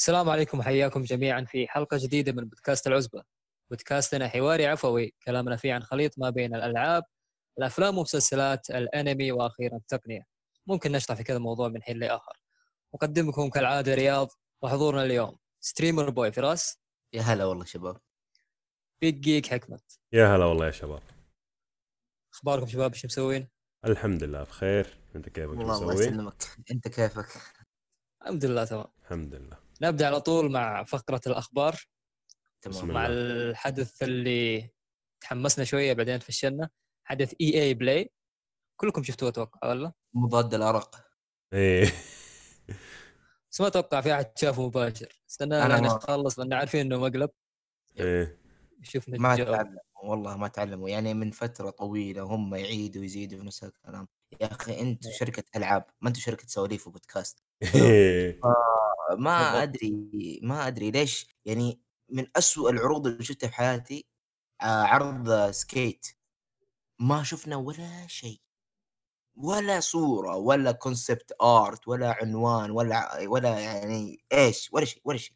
السلام عليكم وحياكم جميعا في حلقة جديدة من بودكاست العزبة. بودكاستنا حواري عفوي كلامنا فيه عن خليط ما بين الألعاب الأفلام ومسلسلات الأنمي وأخيرا التقنية. ممكن نشرح في كذا موضوع من حين لآخر. مقدمكم كالعادة رياض وحضورنا اليوم streamer boy فراس. يا هلا والله شباب. Big Geek حكمت يا هلا والله يا شباب. أخباركم شباب؟ إيش مسوين؟ الحمد لله بخير. أنت كيفك؟ والله الله مسوي؟ يسلمك. أنت كيفك؟ الحمد لله تمام. الحمد لله. نبدأ على طول مع فقرة الأخبار. بسم الله. الحدث اللي تحمسنا شوية بعدين فشلنا حدث EA Play. كلكم شفتوه أتوقع ولا؟ مضاد الأرق. إيه. بس ما أتوقع في أحد شافه مباشر. استنى أنا ما- نخلص لأن عارفين إنه مقلب. إيه. شوف ما تعلموا والله ما تعلموا. يعني من فترة طويلة هم يعيدوا ويزيدوا في نفس الكلام. يا أخي أنتم شركة ألعاب ما أنتم شركة سواليف وبودكاست إيه. ما. أدري ما أدري ليش. يعني من أسوأ العروض اللي شفتها في حياتي آه، عرض سكيت. ما شفنا ولا شيء. ولا صورة ولا concept art ولا عنوان ولا ولا يعني إيش ولا شيء ولا شيء.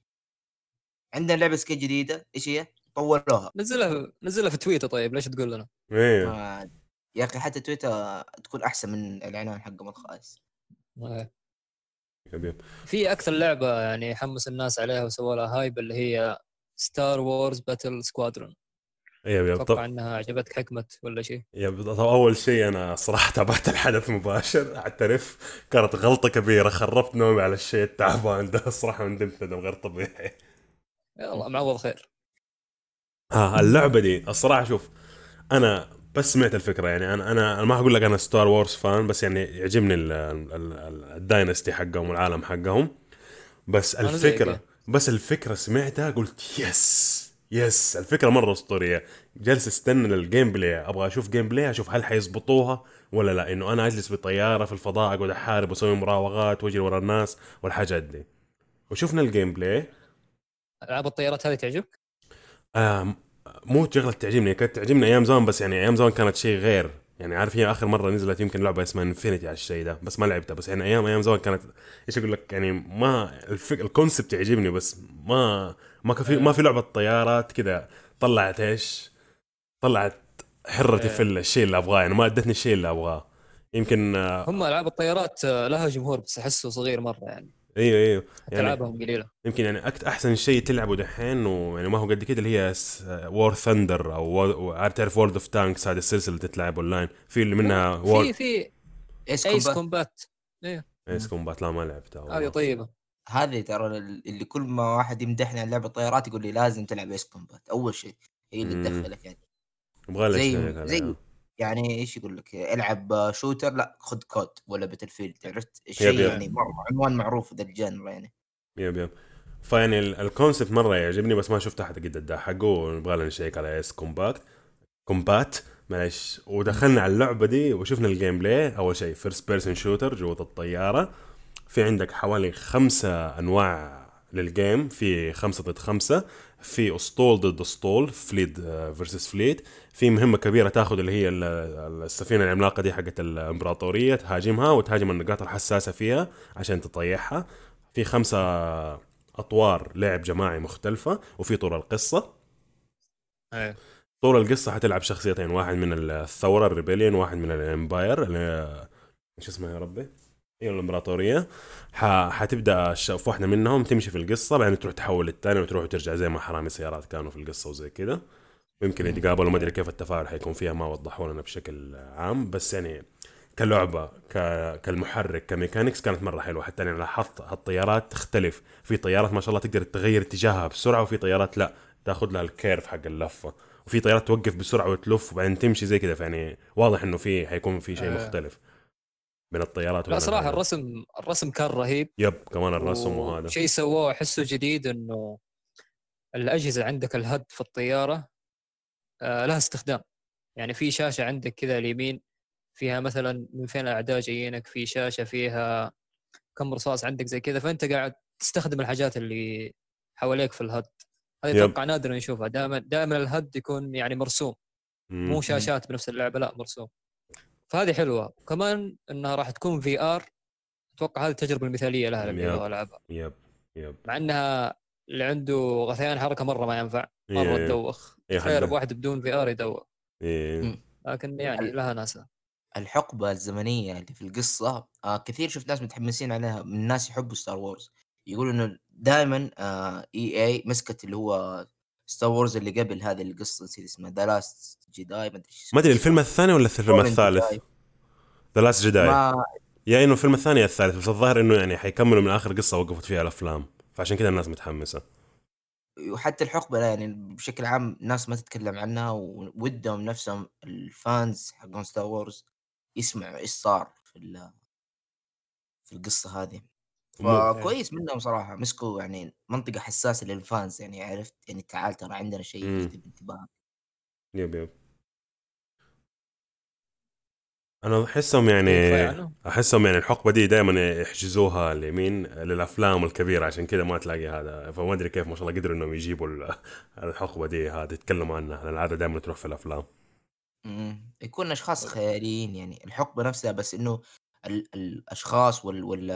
عندنا لعبة سكيت جديدة إيش هي؟ طولوها. نزلها نزلها في تويتر طيب ليش تقول لنا؟ إيه. ما يا أخي حتى تويتر تكون أحسن من الاعلان حقهم الخايس. حبيب في أكثر لعبة يعني حمس الناس عليها وسووا لها hype اللي هي Star Wars Battle Squadron يا أتوقع طب إنها عجبتك حكمت ولا شيء؟ يا طب أول شيء أنا صراحة تابعت الحدث مباشر أعترف. كانت غلطة كبيرة خربت نومي على الشيء التعبان ده. الصراحه ندمت ندم غير طبيعي. يلا معوض خير. ها اللعبة دي الصراحة شوف أنا بس سمعت الفكرة يعني أنا أنا ما حقول لك أنا Star Wars fan بس يعني يعجبني ال- ال- ال- ال dynasty حقهم والعالم حقهم. بس الفكرة يعني. بس الفكرة سمعتها قلت yes yes. الفكرة مرة أسطورية. جالس استنى لل gameplay أبغى أشوف gameplay أشوف هل حيظبطوها ولا لا. إنه أنا أجلس بطيارة في الفضاء أقعد أحارب وأسوي مراوغات وأجري ورا الناس والحاجات دي وشفنا ال gameplay ألعاب الطيارات هذه تعجبك؟ آه مو شغلة تعجبني كانت تعجبني أيام زمان بس يعني أيام زمان كانت شيء غير. يعني عارف هي آخر مرة نزلت يمكن لعبة اسمها Infinity على الشيء ده بس ما لعبتها. بس يعني أيام أيام زمان كانت إيش أقول لك؟ يعني ما الفك... ال concept يعجبني بس ما ما كان في ما في لعبة طيارات كذا طلعت إيش؟ طلعت حرتي في الشيء اللي أبغاه. يعني ما أدتني الشيء اللي أبغاه. يمكن آه، هم العاب الطيارات آه، لها جمهور بس أحسه صغير مرة يعني. أيوه أيوه. يعني ألعابهم قليلة. يمكن يعني أكت أحسن شيء تلعبه دحين ويعني ما هو قد كده اللي هي War Thunder أو عارف تعرف World of Tanks هذه السلسلة اللي تتلعب اونلاين في اللي منها في في Ace Ace Combat Combat Ace Combat لا ما لعبتها هذه. طيبة. هذه ترى اللي كل ما واحد يمدحني عن لعبة طيارات يقول لي لازم تلعب Ace Combat أول شيء هي اللي. تدخلك يعني. أبغى لك زي زي. يعني إيش يقول لك؟ العب shooter لا خذ COD ولا Battlefield عرفت؟ شيء. يعني عنوان معروف ذا ال genre يعني. yep yep. فيعني ال- ال concept مرة يعجبني بس ما شفت أحد قد أداه. حقه ونبغى لنا نشيك على Ace Compact Combat معلش ودخلنا على اللعبة دي وشفنا ال gameplay أول شيء first person shooter جوة الطيارة. في عندك حوالي خمسة أنواع لل game في خمسة ضد خمسة. في أسطول ضد أسطول fleet versus fleet في مهمة كبيرة تاخذ اللي هي ال- السفينة العملاقة دي حقت الإمبراطورية تهاجمها وتهاجم النقاط الحساسة فيها عشان تطيحها في خمسة أطوار لعب جماعي مختلفة وفي طور القصة أيوة. طور القصة حتلعب شخصيتين واحد من الثورة ال rebellion واحد من ال empire اللي إيش اسمها يا ربي؟ هي الامبراطورية ح... حتبدأ في واحدة منهم تمشي في القصة بعدين تروح تحول للثانية وتروح وترجع زي ما حرامي سيارات كانوا في القصة وزي كده. يمكن يتقابلوا ما أدري كيف التفاعل حيكون فيها ما وضحوا لنا بشكل عام. بس يعني كلعبة ك... كالمحرك ك mechanics كانت مرة حلوة. حتى أنا لاحظت الطيارات تختلف. في طيارات ما شاء الله تقدر تغير اتجاهها بسرعة وفي طيارات لا تاخذ لها ال curve حق اللفة. وفي طيارات توقف بسرعة وتلف وبعدين تمشي زي كده. فيعني واضح إنه في حيكون في شيء آه. مختلف. بين الطيارات لا صراحة. الرسم الرسم كان رهيب. يب كمان الرسم وهذا. شيء سووه أحسه جديد إنه الأجهزة عندك الهد في الطيارة آه لها استخدام. يعني في شاشة عندك كذا اليمين فيها مثلا من فين الأعداء جايينك في شاشة فيها كم رصاص عندك زي كذا فأنت قاعد تستخدم الحاجات اللي حواليك في الهد. هذه. أتوقع نادر نشوفها. دائما دائما الهد يكون يعني مرسوم. مم. مو شاشات بنفس اللعبة لا مرسوم. فهذه حلوة. وكمان إنها راح تكون VR أتوقع هذه التجربة المثالية لها للي yep. يبغى يلعبها yep yep. مع إنها اللي عنده غثيان حركة مرة ما ينفع مرة إيه. تدوخ. إيه، تخيل حد- بواحد بدون VR يدوخ. إيه. لكن يعني لها ناسها. الحقبة الزمنية اللي في القصة آه كثير شفت ناس متحمسين عليها من الناس يحبوا Star Wars يقولوا إنه دائما آه EA مسكت اللي هو Star Wars اللي قبل هذه القصة نسيت اسمها The Last Jedi ما أدري ما أدري. الفيلم الثاني ولا الفيلم الثالث. The Last Jedi ما يا إنه الفيلم الثاني يا الثالث بس الظاهر إنه يعني حيكملوا من آخر قصة وقفت فيها الأفلام. فعشان كذا الناس متحمسة. وحتى الحقبة يعني بشكل عام ناس ما تتكلم عنها وودهم نفسهم ال fans حقون Star Wars يسمعوا إيش صار في في القصة هذه. فكويس منهم صراحة مسكوا يعني منطقة حساسة للفانز يعني عرفت؟ يعني تعال ترى عندنا شيء مم. يجذب انتباهك. يب يب. أنا أحسهم يعني عنه. أحسهم يعني الحقبة دي دائما يحجزوها اليمين للأفلام الكبيرة عشان كذا ما تلاقي هذا. فما أدري كيف ما شاء الله قدروا إنهم يجيبوا ال- الحقبة دي هذا يتكلموا عنها. لأن العادة دائما تروح في الأفلام. مم. يكون أشخاص خياليين يعني الحقبة نفسها بس إنه الأشخاص وال وال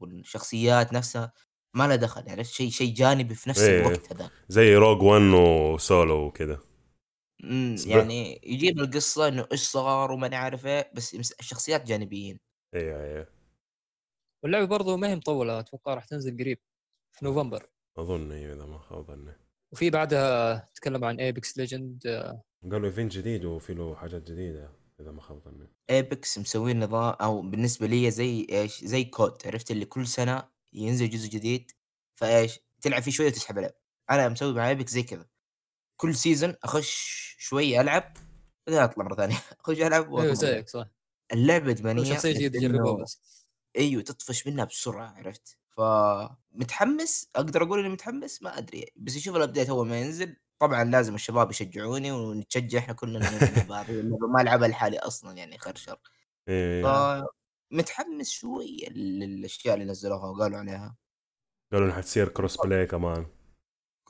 والشخصيات نفسها ما لها دخل عرفت شيء شيء جانبي في نفس إيه. الوقت هذا زي Rogue 1 وسولو وكذا امم بس يعني يجيب القصة إنه إيش صار وما نعرف إيه بس يمس- الشخصيات جانبيين. أيوه أيوه واللعبة برضو ما هي مطولة أتوقع راح تنزل قريب في نوفمبر. أظن أيوه إذا ما خاب ظني. وفي بعدها تكلم عن Apex Legend قالوا event جديد وفي له حاجات جديدة. إذا ما خاب ظني. Apex مسوين نظام أو بالنسبة لي زي إيش؟ زي COD عرفت؟ اللي كل سنة ينزل جزء جديد فإيش؟ تلعب فيه شوية وتسحب عليه. أنا مسوي مع Apex زي كذا. كل season أخش شوية ألعب بعدين أطلع مرة ثانية. أخش ألعب وأطلع أيوه مرة ثانية. زيك صح. اللعبة ادمانيه شخصية جديدة يجربوها بس. أيوه تطفش منها بسرعة عرفت؟ فمتحمس أقدر أقول إني متحمس ما أدري. بس أشوف ال update أول ما ينزل طبعا لازم الشباب يشجعوني ونتشجع إحنا كلنا. ما العبها لحالي أصلا يعني خرشر أيوه فمتحمس شوية للأشياء اللي نزلوها وقالوا عليها. قالوا إنها حتصير cross-play كمان.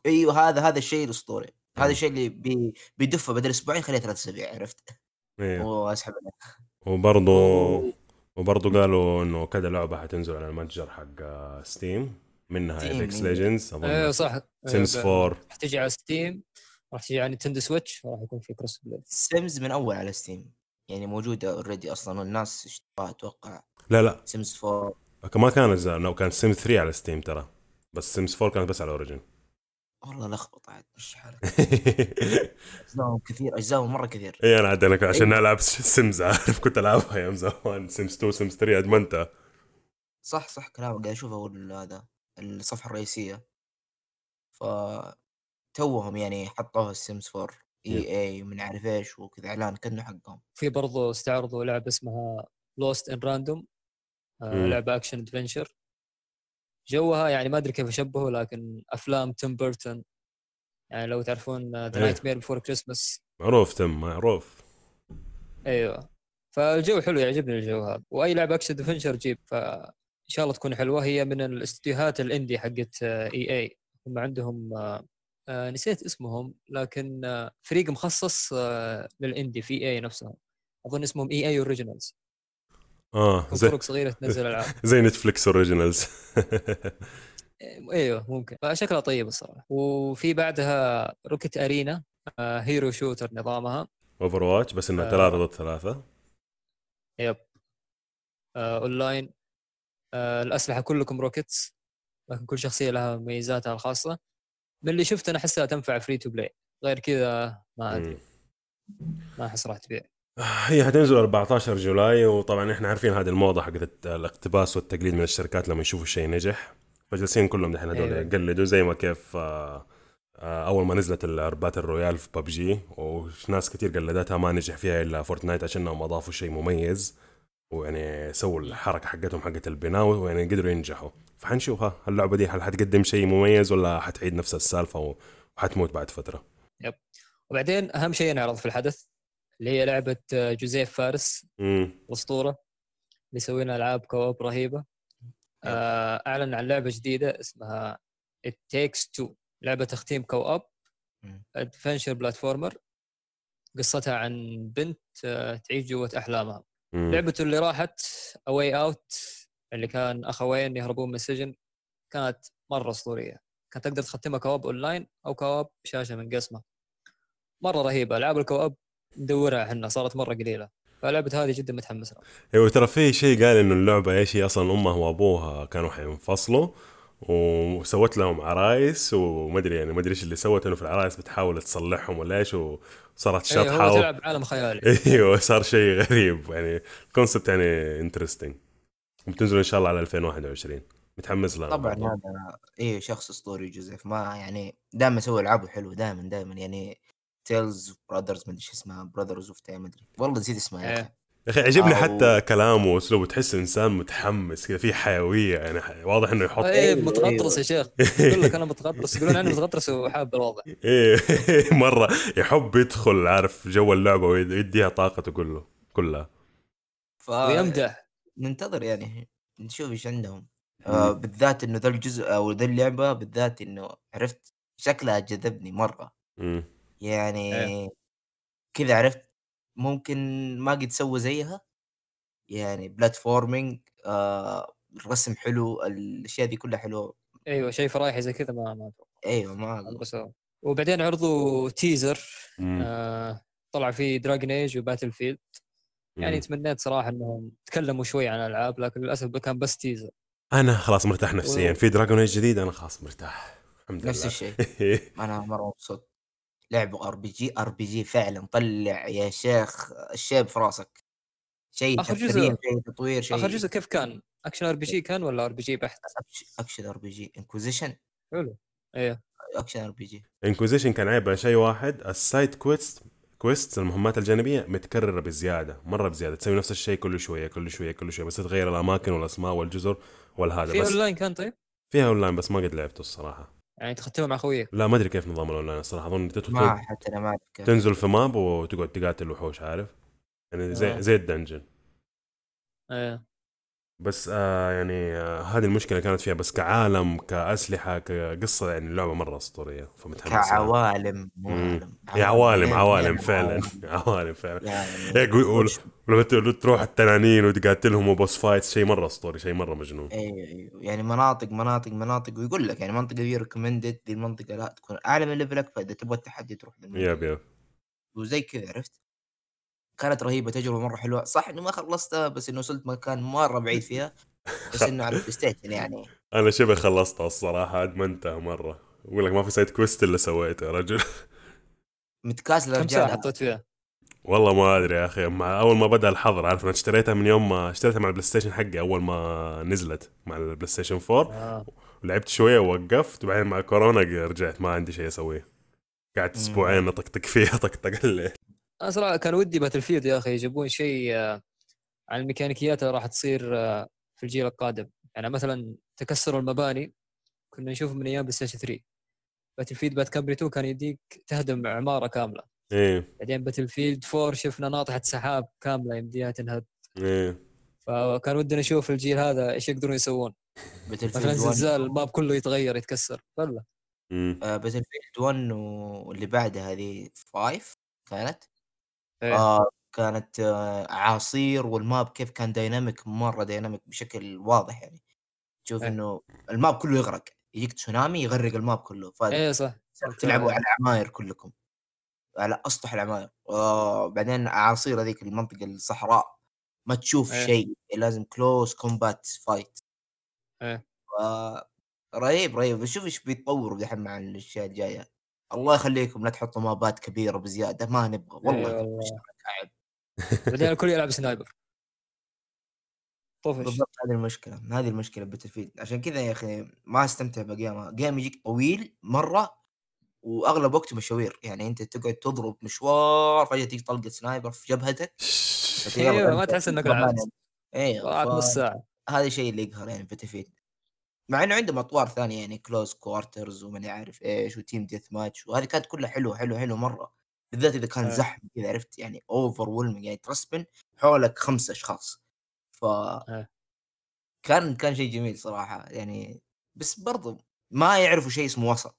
إيوه هذا هذا الشيء الأسطوري. هذا مم. الشيء اللي بي بيدفه بدل أسبوعين خليه ثلاث أسابيع عرفت؟ أيوه واسحب عليه وبرضه وبرضه قالوا إنه كذا لعبة حتنزل على المتجر حق Steam منها Apex إيه. Legends أيوه صح. Sims أيوة، 4 راح تجي على Steam راح تجي على Nintendo Switch راح يكون في cross-play Sims من أول على Steam يعني موجوده already أصلا والناس اشتراها أتوقع. لا لا. Sims 4 ما كانت زي- لو كان Sims 3 على Steam ترى. بس Sims 4 كانت بس على Origin والله لخبط عاد مش حالك. اجزائهم كثير اجزائهم مرة كثير. اي أنا عاد أنا عشان ألعب Sims عارف كنت ألعبها أيام زمان. Sims 2 Sims 3 ادمنتها صح صح كلامك. قاعد اشوفه هو ال- هذا. الصفحة الرئيسية. ف توهم يعني حطوها ال Sims 4 Yep. اي اي ومن عارف إيش وكذا إعلان كأنه حقهم. في برضو استعرضوا لعبة اسمها Lost in Random. لعبة action adventure جوها يعني ما أدري كيف أشبهه لكن أفلام Tim Burton يعني لو تعرفون ذا. Nightmare Before Christmas معروف Tim معروف. أيوه. فالجو حلو يعجبني الجو هذا. وأي لعبة action adventure جيب فان شاء الله تكون حلوة. هي من الاستديوهات ال indie حقت EA. هم عندهم آه، آه، نسيت اسمهم لكن آه، فريق مخصص آه، لل indie في EA نفسهم. أظن اسمهم EA Originals آه زي فرق صغيرة تنزل ألعاب. زي Netflix Originals إيوه ممكن. فشكلها طيب الصراحة. وفي بعدها Rocket Arena آه، hero shooter نظامها. Overwatch بس إنها آه. ثلاثة ضد ثلاثة. Yep. آه، اونلاين آه، الأسلحة كلكم rockets لكن كل شخصية لها مميزاتها الخاصة. من اللي شفت أنا أحسها تنفع free to play غير كذا ما أدري. ما أحس راح تبيع. هي حتنزل 14 July وطبعا إحنا عارفين هذه الموضة حقت الاقتباس والتقليد من الشركات لما يشوفوا شيء نجح. فجالسين كلهم دحين هذول أيوة. يقلدوا زي ما كيف آه، آه، أول ما نزلت ال battle royale في ببجي وناس كتير قلدتها ما نجح فيها إلا Fortnite عشانهم أضافوا شيء مميز. ويعني سووا الحركة حقتهم حقت البناء ويعني قدروا ينجحوا. فحنشوف ها اللعبه دي هل حتقدم شيء مميز ولا حتعيد نفس السالفة وحتموت بعد فترة؟ وبعدين أهم شيء نعرض في الحدث اللي هي لعبة آه، جوزيف فارس. الاسطوره اللي يسوي لنا ألعاب co-op رهيبة. آه، أعلن عن لعبة جديدة اسمها It Takes Two. لعبة تختيم co-op مم. adventure platformer قصتها عن بنت آه، تعيش جوة أحلامها. لعبته اللي راحت A Way Out اللي كان أخوين يهربون من السجن كانت مرة أسطورية. كانت تقدر تختمها co-op online أو co-op شاشه منقسمه مرة رهيبة. العاب ال co-op ندورها إحنا صارت مرة قليلة. فلعبة هذه جدا متحمس لها أيوه ترى في شيء قال إنه اللعبة إيش هي؟ أصلا امها وأبوها كانوا حينفصلوا. وسوت لهم عرايس وما أدري يعني ما أدري إيش اللي سوت إنه في العرايس بتحاول تصلحهم ولا إيش وصارت أيوة شطحه و... تلعب عالم خيالي. إيوه صار شيء غريب. يعني ال concept يعني interesting وبتنزل إن شاء الله على 2021 متحمس لها. طبعا. هذا إيه شخص أسطوري جوزيف. ما يعني دائما يسوي ألعابه حلو دائما دائما يعني Tales Brothers ما أدري إيش اسمها Brothers of ما أدري. والله نسيت اسمها يا أخي. إيه. يا أخي عجبني أو- حتى كلامه وأسلوبه تحس إنسان متحمس كذا في حيوية يعني ح- واضح إنه يحط إيه أيوة، متغطرس يا شيخ. يقول لك أنا متغطرس يقولون عني متغطرس وحاب الوضع. إيه مرة يحب يدخل عارف جو اللعبة ويديها طاقته كله كلها ف ويمدح. ننتظر يعني نشوف إيش عندهم. آه بالذات إنه ذا الجزء أو ذا اللعبة بالذات إنه عرفت شكلها جذبني مرة. مم. يعني كذا عرفت ممكن ما قد سوى زيها. يعني platforming آه الرسم حلو الأشياء دي كلها حلوة. أيوه شيء فرايحي زي كذا ما ما. أيوه ما وبعدين عرضوا teaser مم. آه طلع فيه Dragon Age و Battlefield يعني مم. تمنيت صراحة إنهم تكلموا شوي عن الألعاب لكن للأسف كان بس teaser أنا خلاص مرتاح نفسيا. و- في Dragon Age جديد أنا خلاص مرتاح. الحمد نفس لله. الشيء. أنا مرة مبسوط. لعبه ار بي جي ار بي جي فعلا طلع يا شيخ الشيب في راسك. شيء آخر جزء- شيء تطوير شيء آخر جزء كيف كان؟ اكشن ار بي جي كان ولا ار بي جي بحت؟ action RPG Inquisition حلو. إيه. action RPG Inquisition كان عيبها شيء واحد. ال side quest quest المهمات الجانبية متكررة بزيادة مرة بزيادة تسوي نفس الشيء كل شوية كل شوية كل شوية بس تغير الأماكن والأسماء والجزر والهذا في بس اونلاين كان طيب؟ فيها اونلاين بس ما قد لعبته الصراحة. يعني تختمه مع خويك لا ما أدري كيف نظام الأونلاين الصراحة. أظن تدخل ما حتى أنا ما اعرف كيف. تنزل في map وتقعد تقاتل وحوش عارف؟ يعني زي آه. زي ال dungeon. إيه. بس آه يعني آه هذه المشكلة كانت فيها بس كعالم كأسلحة كقصة يعني اللعبه مرة أسطورية فمتحمس. كعوالم مو. عالم يا عوالم عوالم فعلا. عوالم. فعلا. يعني ويقول ولما ت- تروح التنانين وتقاتلهم و boss fight شيء مرة أسطوري شيء مرة مجنون. أيوه أيوه يعني مناطق مناطق مناطق. ويقول لك يعني منطقة دي recommended دي المنطقة لا تكون أعلى من level ك فاذا تبغى التحدي تروح. yep yep. وزي كذا عرفت؟ كانت رهيبة تجربة مرة حلوة. صح إني ما خلصتها بس انه وصلت مكان مرة بعيد فيها بس إنه على ال PlayStation يعني. أنا شبه خلصتها الصراحة ادمنتها مرة. يقول لك ما في side quest إلا سويته يا رجل. متكاسل كم ساعة حطيت فيها؟ والله ما أدري يا أخي مع أول ما بدأ الحظر عارف أنا اشتريتها من يوم ما اشتريتها مع ال PlayStation حقي أول ما نزلت مع ال PlayStation 4 آه. ولعبت شوية ووقفت وبعدين مع كورونا رجعت ما عندي شيء أسويه. قعدت. أسبوعين أطقطق فيها طقطق الليل. أنا صراحة كان ودي Battlefield يا أخي يجيبون شيء آه، عن الميكانيكيات اللي راح تصير آه، في الجيل القادم. يعني مثلا تكسر المباني كنا نشوف من أيام PlayStation 3 Battlefield Bad Company 2 كان يديك تهدم عمارة كاملة. إيه. بعدين Battlefield 4 شفنا ناطحة سحاب كاملة يمديها تنهد. إيه. فكان ودنا نشوف الجيل هذا إيش يقدرون يسوون. Battle مثلا field 1 زلزال ال map كله يتغير يتكسر. فلا مم. Battlefield 1 واللي بعدها هذه 5 كانت؟ إيه. آه كانت آه اعاصير وال map كيف كان dynamic مرة dynamic بشكل واضح يعني تشوف إيه. إنه ال map كله يغرق يجيك تسونامي يغرق ال map كله إيه صح فتلعبوا على العماير كلكم على أسطح العماير وبعدين اعاصير هذيك المنطقة الصحراء ما تشوف إيه. شيء لازم close combat fight إيه. رهيب رهيب بشوف إيش بيتطوروا دحين مع الأشياء الجاية الله يخليكم لا تحطوا مابات كبيرة بزيادة ما نبغى والله إيه والله. تعب بعدين الكل يلعب sniper. طفش. بالضبط هذه المشكلة هذه المشكلة Battlefield عشان كذا يا أخي ما أستمتع ب game ها game يجيك طويل مرة وأغلب وقته مشاوير. يعني أنت تقعد تضرب مشوار فجأة تيجي طلقه sniper في جبهتك. أيوه ما تحس إنك لعبت. أيوه نص ساعة. هذا الشيء اللي يقهر يعني Battlefield. مع إنه عندهم أطوار ثانية يعني close quarters وماني عارف إيش و team deathmatch وهذه كانت كلها حلوة حلوة حلوة مرة بالذات إذا كان آه. زحمة كذا عرفت يعني overwhelming يعني ترسبن حولك خمسة أشخاص ف آه. كان كان شيء جميل صراحة يعني بس برضو ما يعرفوا شيء اسمه وسط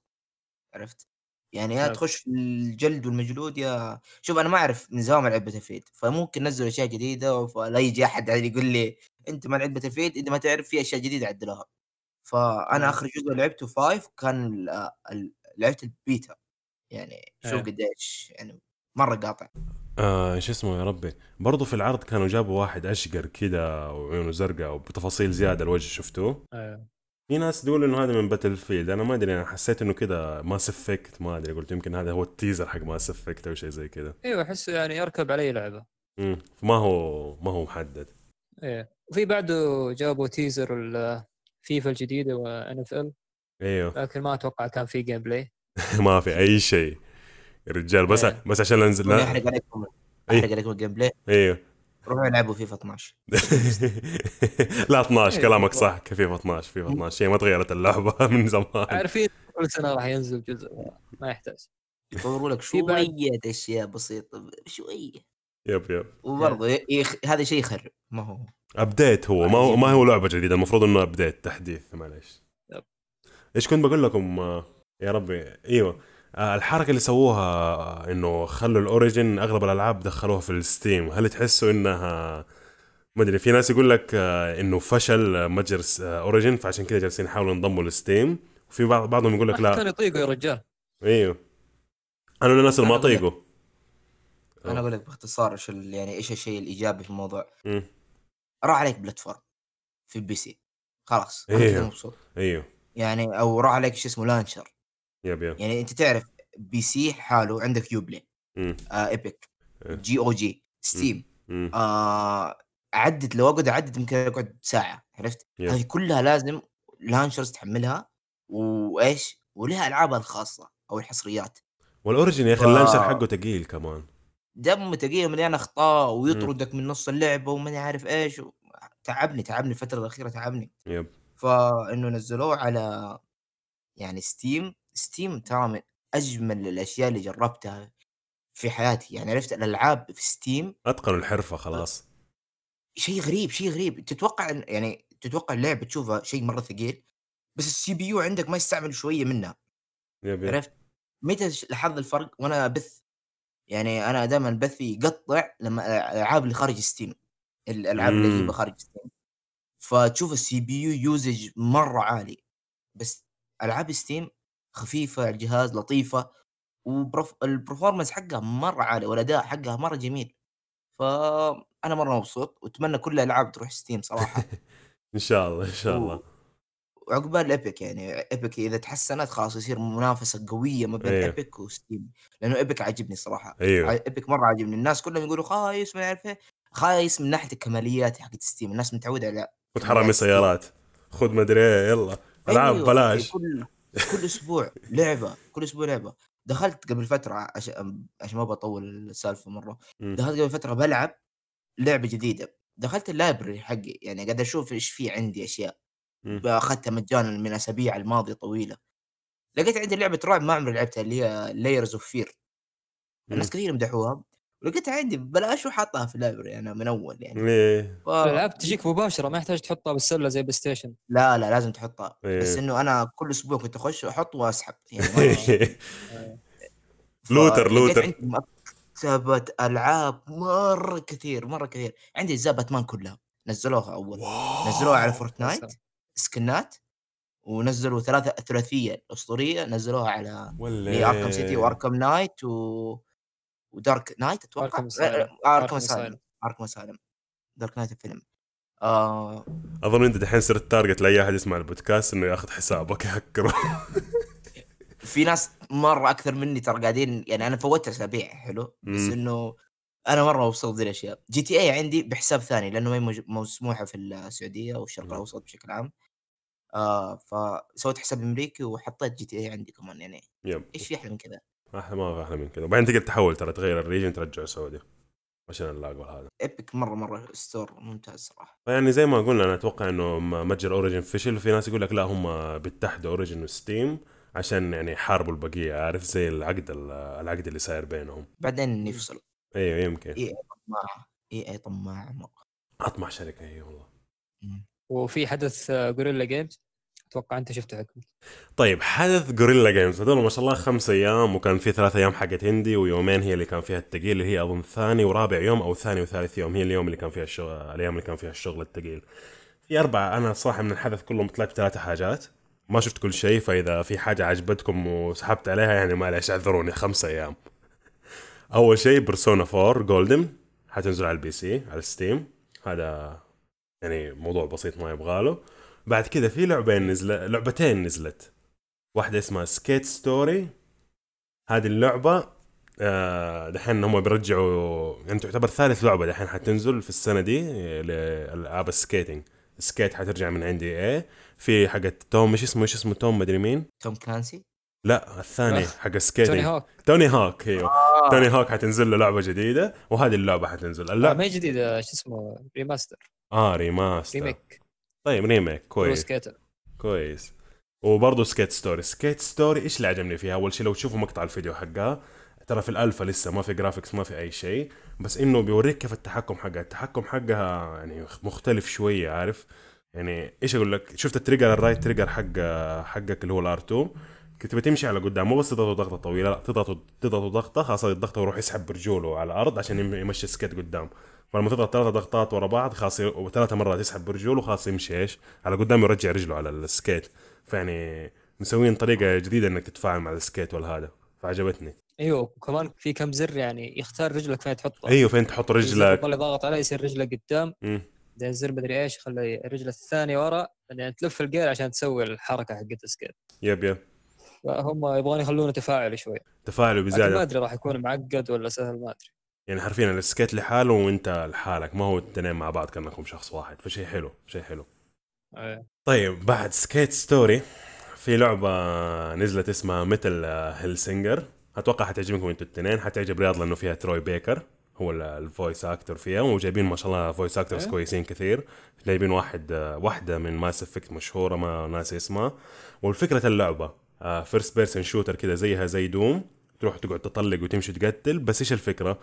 عرفت يعني يا نعم. تخش في الجلد والمجلود يا شوف أنا ما أعرف من زمان العب Battle فممكن نزلوا أشياء جديدة فلا يجي أحد يقول لي أنت ما لعبت Battle انت ما تعرف في أشياء جديدة عدلوها فأنا مم. آخر جزء لعبته 5 كان ال- ال- لعبت البيتا. يعني شوف. قديش يعني مرة قاطع. آه شو اسمه يا ربي. برضو في العرض كانوا جابوا واحد أشقر كده وعيونه زرقاء وبتفاصيل زيادة الوجه شفتوه؟ أيوه. في ناس تقول إنه هذا من Battlefield أنا ما أدري أنا حسيت إنه كده Mass Effect ما أدري قلت يمكن هذا هو ال teaser حق Mass Effect أو شيء زي كده. أيوه أحس يعني يركب على اي لعبة. مم. فما هو ما هو محدد. إيه. وفي بعده جابوا teaser ال FIFA الجديدة و NFL أيوه. لكن ما أتوقع كان في gameplay ما في أي شيء. يا رجال بس إيه. بس عشان ننزل لا. أحرق عليكم. إيه. أحرق عليكم ال gameplay أيوه. روحوا العبوا فيفا 12 لا 12 إيه، كلامك. صح. كيف 12 فيفا 12 هي ما تغيرت اللعبة من زمان. عارفين كل سنة راح ينزل جزء. ما يحتاج. يطوروا لك شوية أشياء بسيطة. شوية. yep yep. وبرضه يخ... هذا شيء يخرب. ما هو. update هو. ما هو ما هو لعبة جديدة. المفروض إنه update تحديث. معلش. إيش كنت بقول لكم؟ يا ربي. إيوه. آه، الحركة اللي سووها آه، إنه خلوا ال Origin أغلب الألعاب دخلوها في ال Steam. هل تحسوا انها ما أدري في ناس يقول لك آه، إنه فشل متجر Origin فعشان كذا جالسين يحاولوا ينضموا لل Steam. وفي بعض بعضهم يقول لك كانوا لا يطيقوا يا رجال. إيوه. أنا من الناس اللي ما طيقوا. أنا أقول لك باختصار إيش ال- يعني إيش الشيء الإيجابي في الموضوع. راح عليك platform في ال PC خلاص. كذا مبسوط أيوه يعني أو راح عليك شو اسمه launcher yep yep يعني أنت تعرف PC حاله عندك Uplay. آه Epic إيه. GOG Steam مم. آه عدت لو أقعد أعدد يمكن أقعد ساعة عرفت؟ yep. هذه كلها لازم launchers تحملها وإيش؟ ولها ألعابها الخاصة أو الحصريات وال Origin يا أخي ال launcher حقه ثقيل كمان دمه ثقيل مليان أخطاء ويطردك من نص اللعبة وماني عارف إيش و... تعبني تعبني الفترة الأخيرة تعبني. yep. فإنه نزلوه على يعني Steam Steam ترى من أجمل الأشياء اللي جربتها في حياتي. يعني عرفت الألعاب في Steam؟ اتقنوا الحرفة خلاص. شيء غريب شيء غريب. تتوقع يعني تتوقع اللعبة تشوفها شيء مرة ثقيل؟ بس ال CPU عندك ما يستعمل شوية منها. yep yep. عرفت؟ متى لاحظت الفرق وأنا بث يعني أنا دائما بثي يقطع لما الألعاب اللي خارج Steam الألعاب اللي. اجيبها خارج Steam فتشوف ال CPU usage مرة عالي بس ألعاب Steam خفيفة على الجهاز لطيفة وال performance حقها مرة عالي والأداء حقها مرة جميل. فانا مرة مبسوط وأتمنى كل الألعاب تروح ستيم صراحة. إن شاء الله إن شاء الله. وعقبال Epic يعني Epic إذا تحسنت خلاص يصير منافسة قوية ما بين أيوه. Epic وستيم. لأنه Epic عاجبني صراحة. أيوه. Epic مرة عاجبني. الناس كلهم يقولوا خايس ما يعرف إيه. خايس من ناحية الكماليات حقت ستيم. الناس متعودة على خذ حرامي سيارات. خذ مدري إيه يلا. ألعاب أيوه، بلاش كل كل أسبوع لعبة كل أسبوع لعبة. دخلت قبل فترة عشان عشان ما بطول السالفة مرة. دخلت قبل فترة بلعب لعبة جديدة. دخلت ال library حقي. يعني قاعد أشوف إيش في عندي أشياء. اخذتها مجانا من أسابيع الماضيه طويلة. لقيت عندي لعبة رعب ما عمري لعبتها اللي هي Layers of Fear الناس مم. كثير مدحوها. ولقيتها عندي ببلاش وحاطها في ال library أنا من أول يعني. إيه. ف... الالعاب تجيك مباشرة ما يحتاج تحطها بالسلة زي بلاي ستيشن. لا لا لازم تحطها. بس إيه. إنه أنا كل أسبوع كنت أخش واحط وأسحب. يعني ما- لوتر- لوتر. عندي مكتبة ألعاب مرة كثير مرة كثير. عندي اجزاء باتمان كلها. نزلوها أول. نزلوها على فورتنايت. skin ات ونزلوا ثلاثة الثلاثيه الأسطورية نزلوها على Arkham City و Arkham Knight و... و Dark Knight. Arkham Arkham Asylum Arkham Asylum Dark Knight الفيلم. آه. أظن أنت دحين صرت target لأي أحد يسمع البودكاست إنه ياخذ حسابك يهكره في ناس مرة أكثر مني ترى قاعدين يعني أنا فوتت أسابيع حلو؟ بس. إنه أنا مرة مبسوط ذي الأشياء. GTA عندي بحساب ثاني لأنه ما هي موج- مسموحه في السعودية والشرق. الأوسط بشكل عام. آه فسويت حساب أمريكي وحطيت GTA عندي كمان يعني yep إيش في أحلى من كذا؟ أحلى ما في أحلى من كذا. وبعدين تقدر تحول ترى تغير ال region ترجعه سعودي عشان اللاقوا هذا. Epic مرة مرة store ممتاز صراحة. فيعني زي ما قلنا أنا أتوقع إنه متجر Origin فشل وفي ناس يقول لك لا هم بيتحدوا Origin وستيم عشان يعني يحاربوا البقية عارف؟ زي العقد ال- العقد اللي صاير بينهم. بعدين يفصل أيوه يمكن. إي إي طماعه إي إي طماعه مره أطمع شركة إي والله. وفي حدث Guerrilla Games أتوقع أنت شفته حكم. طيب حدث Guerrilla Games هذول ما شاء الله خمس أيام وكان في ثلاث أيام حقت indie ويومين هي اللي كان فيها التقيل اللي هي أظن ثاني ورابع يوم أو ثاني وثالث يوم. هي اليوم اللي كان فيها الشغل الأيام اللي كان فيها الشغل التقيل. في أربعة أنا صراحة من الحدث كله طلعت ثلاثة حاجات. ما شفت كل شيء فإذا في حاجة عجبتكم وسحبت عليها يعني معلش اعذروني. خمسة أيام. أول شيء Persona 4 Golden حتنزل على ال PC على ستيم هذا يعني موضوع بسيط ما يبغاله. بعد كذا في لعبين نزل لعبتين نزلت. واحدة اسمها Skate Story هذه اللعبة آه، دحين هم بيرجعوا يعني تعتبر ثالث لعبة دحين حتنزل في السنة دي لألعاب ال skating Skate حترجع من عندي إيه في حقت توم مش اسمه إيش اسمه توم؟ مدري مين. Tom Clancy؟ لا الثاني آه، حق ال skating Tony Hawk Tony Hawk إيوه. آه. Tony Hawk حتنزل له لعبة جديدة وهذه اللعبة حتنزل. لا اللعبه ما هي جديدة شو اسمه؟ remaster آه remaster remake طيب remake كويس. كويس. وبرضه Skate Story. Skate Story إيش اللي عجبني فيها؟ أول شيء لو تشوفوا مقطع الفيديو حقها ترى في الالفا لسه ما في graphics ما في أي شيء بس إنه بيوريك كيف التحكم حقها. التحكم حقها يعني مختلف شوية عارف؟ يعني إيش أقول لك؟ شفت ال trigger ال right trigger حق حقك اللي هو ال R2 كنت بتمشي على قدام مو بس تضغطوا ضغطة طويلة. لا تضغطوا تضغطوا ضغطة خلاص الضغطه يروح يسحب برجوله على الأرض عشان يم- يمشي ال skate قدام فلما تضغط ثلاثة ضغطات ورا بعض خلاص وثلاثة مرات يسحب برجوله خلاص يمشي إيش على قدام يرجع رجله على ال skate. فيعني مسوين طريقة جديدة إنك تتفاعل مع ال skate والهذا. فعجبتني. أيوه وكمان في كم زر يعني يختار رجلك فين تحطها أيوه فين تحط رجلك. تضل ضاغط عليه يصير رجله قدام. بعدين الزر مدري إيش يخلي الرجل الثانية ورا بعدين تلف الجير عشان تسوي الحركة حقت ال skate. yep yep. فهم يبغون يخلونه تفاعلي شوي. تفاعلوا لكن ما بزيادة أدري راح يكون معقد ولا سهل ما أدري. يعني حرفيا ال skate لحاله وانت لحالك ما هو الاثنين مع بعض كأنكم شخص واحد فشيء حلو شيء حلو. إيه. طيب بعد Skate Story في لعبة نزلت اسمها Metal: Hellsinger أتوقع حتعجبكم أنتوا الاثنين حتعجب رياض لأنه فيها Troy Baker هو ال- ال voice actor فيها وجايبين ما شاء الله voice actors إيه. كويسين كثير. جايبين واحد واحدة من Mass Effect مشهورة ما ناسي اسمها. والفكرة اللعبة first person shooter كذا زيها زي Doom تروح تقعد تطلق وتمشي تقتل بس إيش الفكرة؟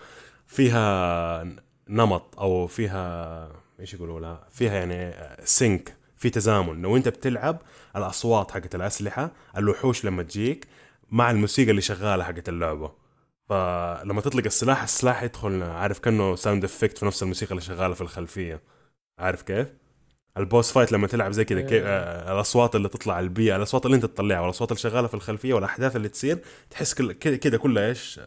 فيها نمط أو فيها إيش يقولوا لها فيها يعني sync في تزامن. لو أنت بتلعب الأصوات حقت الأسلحة الوحوش لما تجيك مع الموسيقى اللي شغالة حقت اللعبة. فلما تطلق السلاح السلاح يدخل عارف كأنه sound effect في نفس الموسيقى اللي شغالة في الخلفية. عارف كيف؟ ال boss fight لما تلعب زي كذا كيف آه، الأصوات اللي تطلع البيئة الأصوات اللي أنت تطلعها والأصوات اللي شغالة في الخلفية والأحداث اللي تصير تحس كذا كلها إيش؟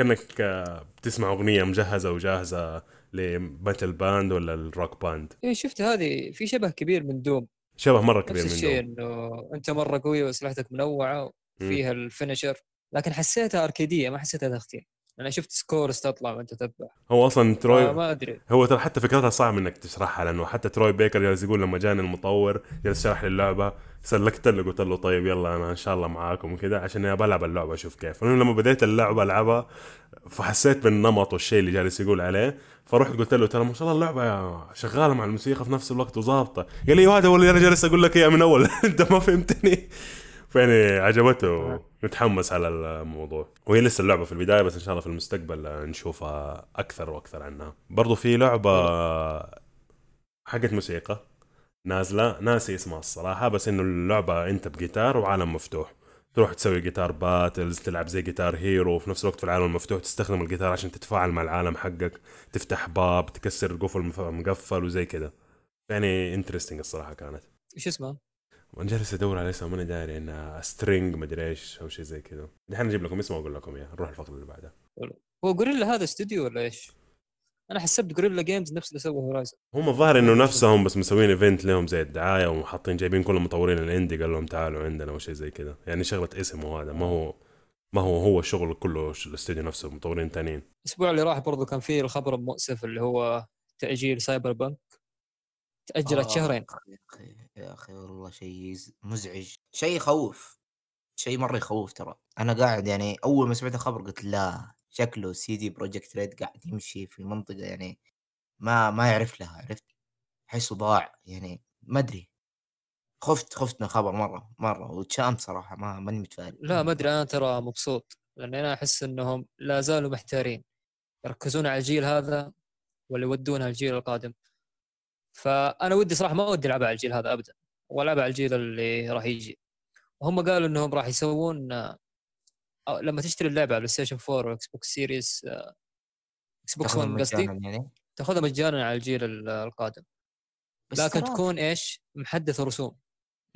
كأنك آه، بتسمع أغنية مجهزة وجاهزة ل metal band ولا ال rock band. إيه شفت هذه في شبه كبير من Doom. شبه مرة نفس كبير من الشيء دول إنه أنت مرة قوي واسلحتك منوعة وفيها الفينشر لكن حسيتها arcade ية ما حسيتها تختيم أنا شفت scores تطلع وأنت تذبح هو أصلا Troy ما أدري. هو ترى حتى فكرتها صعب إنك تشرحها لأنه حتى Troy Baker جالس يقول لما جاني المطور جالس شرح لي اللعبة سلكت له قلت له طيب يلا أنا إن شاء الله معاكم وكذا عشان أبى ألعب اللعبة أشوف كيف. أنا لما بديت اللعبة ألعبها فحسيت بالنمط والشيء اللي جالس يقول عليه فرحت قلت له ترى ما شاء الله اللعبة شغالة مع الموسيقى في نفس الوقت وظابطة. قال لي هذا هو اللي أنا جالس أقول لك إياه من أول. أنت ما فهمتني. فيعني عجبته متحمس على الموضوع. وهي لسه اللعبة في البداية بس إن شاء الله في المستقبل نشوفها أكثر وأكثر عنها. برضو في لعبة حقت موسيقى نازلة ناسي اسمها الصراحة بس إنه اللعبة أنت بجيتار وعالم مفتوح. تروح تسوي guitar battles تلعب زي Guitar Hero وفي نفس الوقت في العالم المفتوح تستخدم الجيتار عشان تتفاعل مع العالم حقك تفتح باب تكسر قفل مقفل وزي كذا يعني interesting الصراحة كانت. إيش اسمه؟ وأنا جالس ادور على اسمها ماني داري انها strange مدري إيش أو شيء زي كذا. دحين أجيب لكم اسمه وأقول لكم إياه. نروح الفقرة اللي بعدها. هو Guerrilla هذا استوديو ولا إيش؟ أنا حسبت Guerrilla Games نفس اللي سوى Horizon هم الظاهر إنه نفسهم بس مسوين event لهم زي الدعاية وحاطين جايبين كل المطورين ال indie قال لهم تعالوا عندنا أو شيء زي كذا. يعني شغلة اسم وهذا ما هو ما هو هو الشغل كله الاستوديو نفسه مطورين تانيين. الأسبوع اللي راح برضو كان فيه الخبر المؤسف اللي هو تأجيل Cyberpunk تأجلت آه، شهرين. يا أخي والله شيء مزعج شيء يخوف شيء مرة يخوف ترى. أنا قاعد يعني أول ما سمعت الخبر قلت لا شكله CD Projekt Red قاعد يمشي في منطقة يعني ما ما يعرف لها عرفت؟ احسه ضاع يعني ما أدري. خفت خفت من الخبر مرة مرة وتشاءمت صراحة ما ماني متفائل. لا ما أدري أنا ترى مبسوط لأن أنا أحس إنهم لا زالوا محتارين يركزون على الجيل هذا ولا يودونها الجيل القادم. فأنا ودي صراحة ما ودي العبها على الجيل هذا ابدا والعبها على الجيل اللي راح يجي. وهم قالوا إنهم راح يسوون آه، لما تشتري اللعبة على PlayStation 4 و Xbox Series Xbox تاخذ 1 قصدي؟ يعني؟ تاخذها مجانا على الجيل ال- القادم. لكن تكون إيش؟ محدث رسوم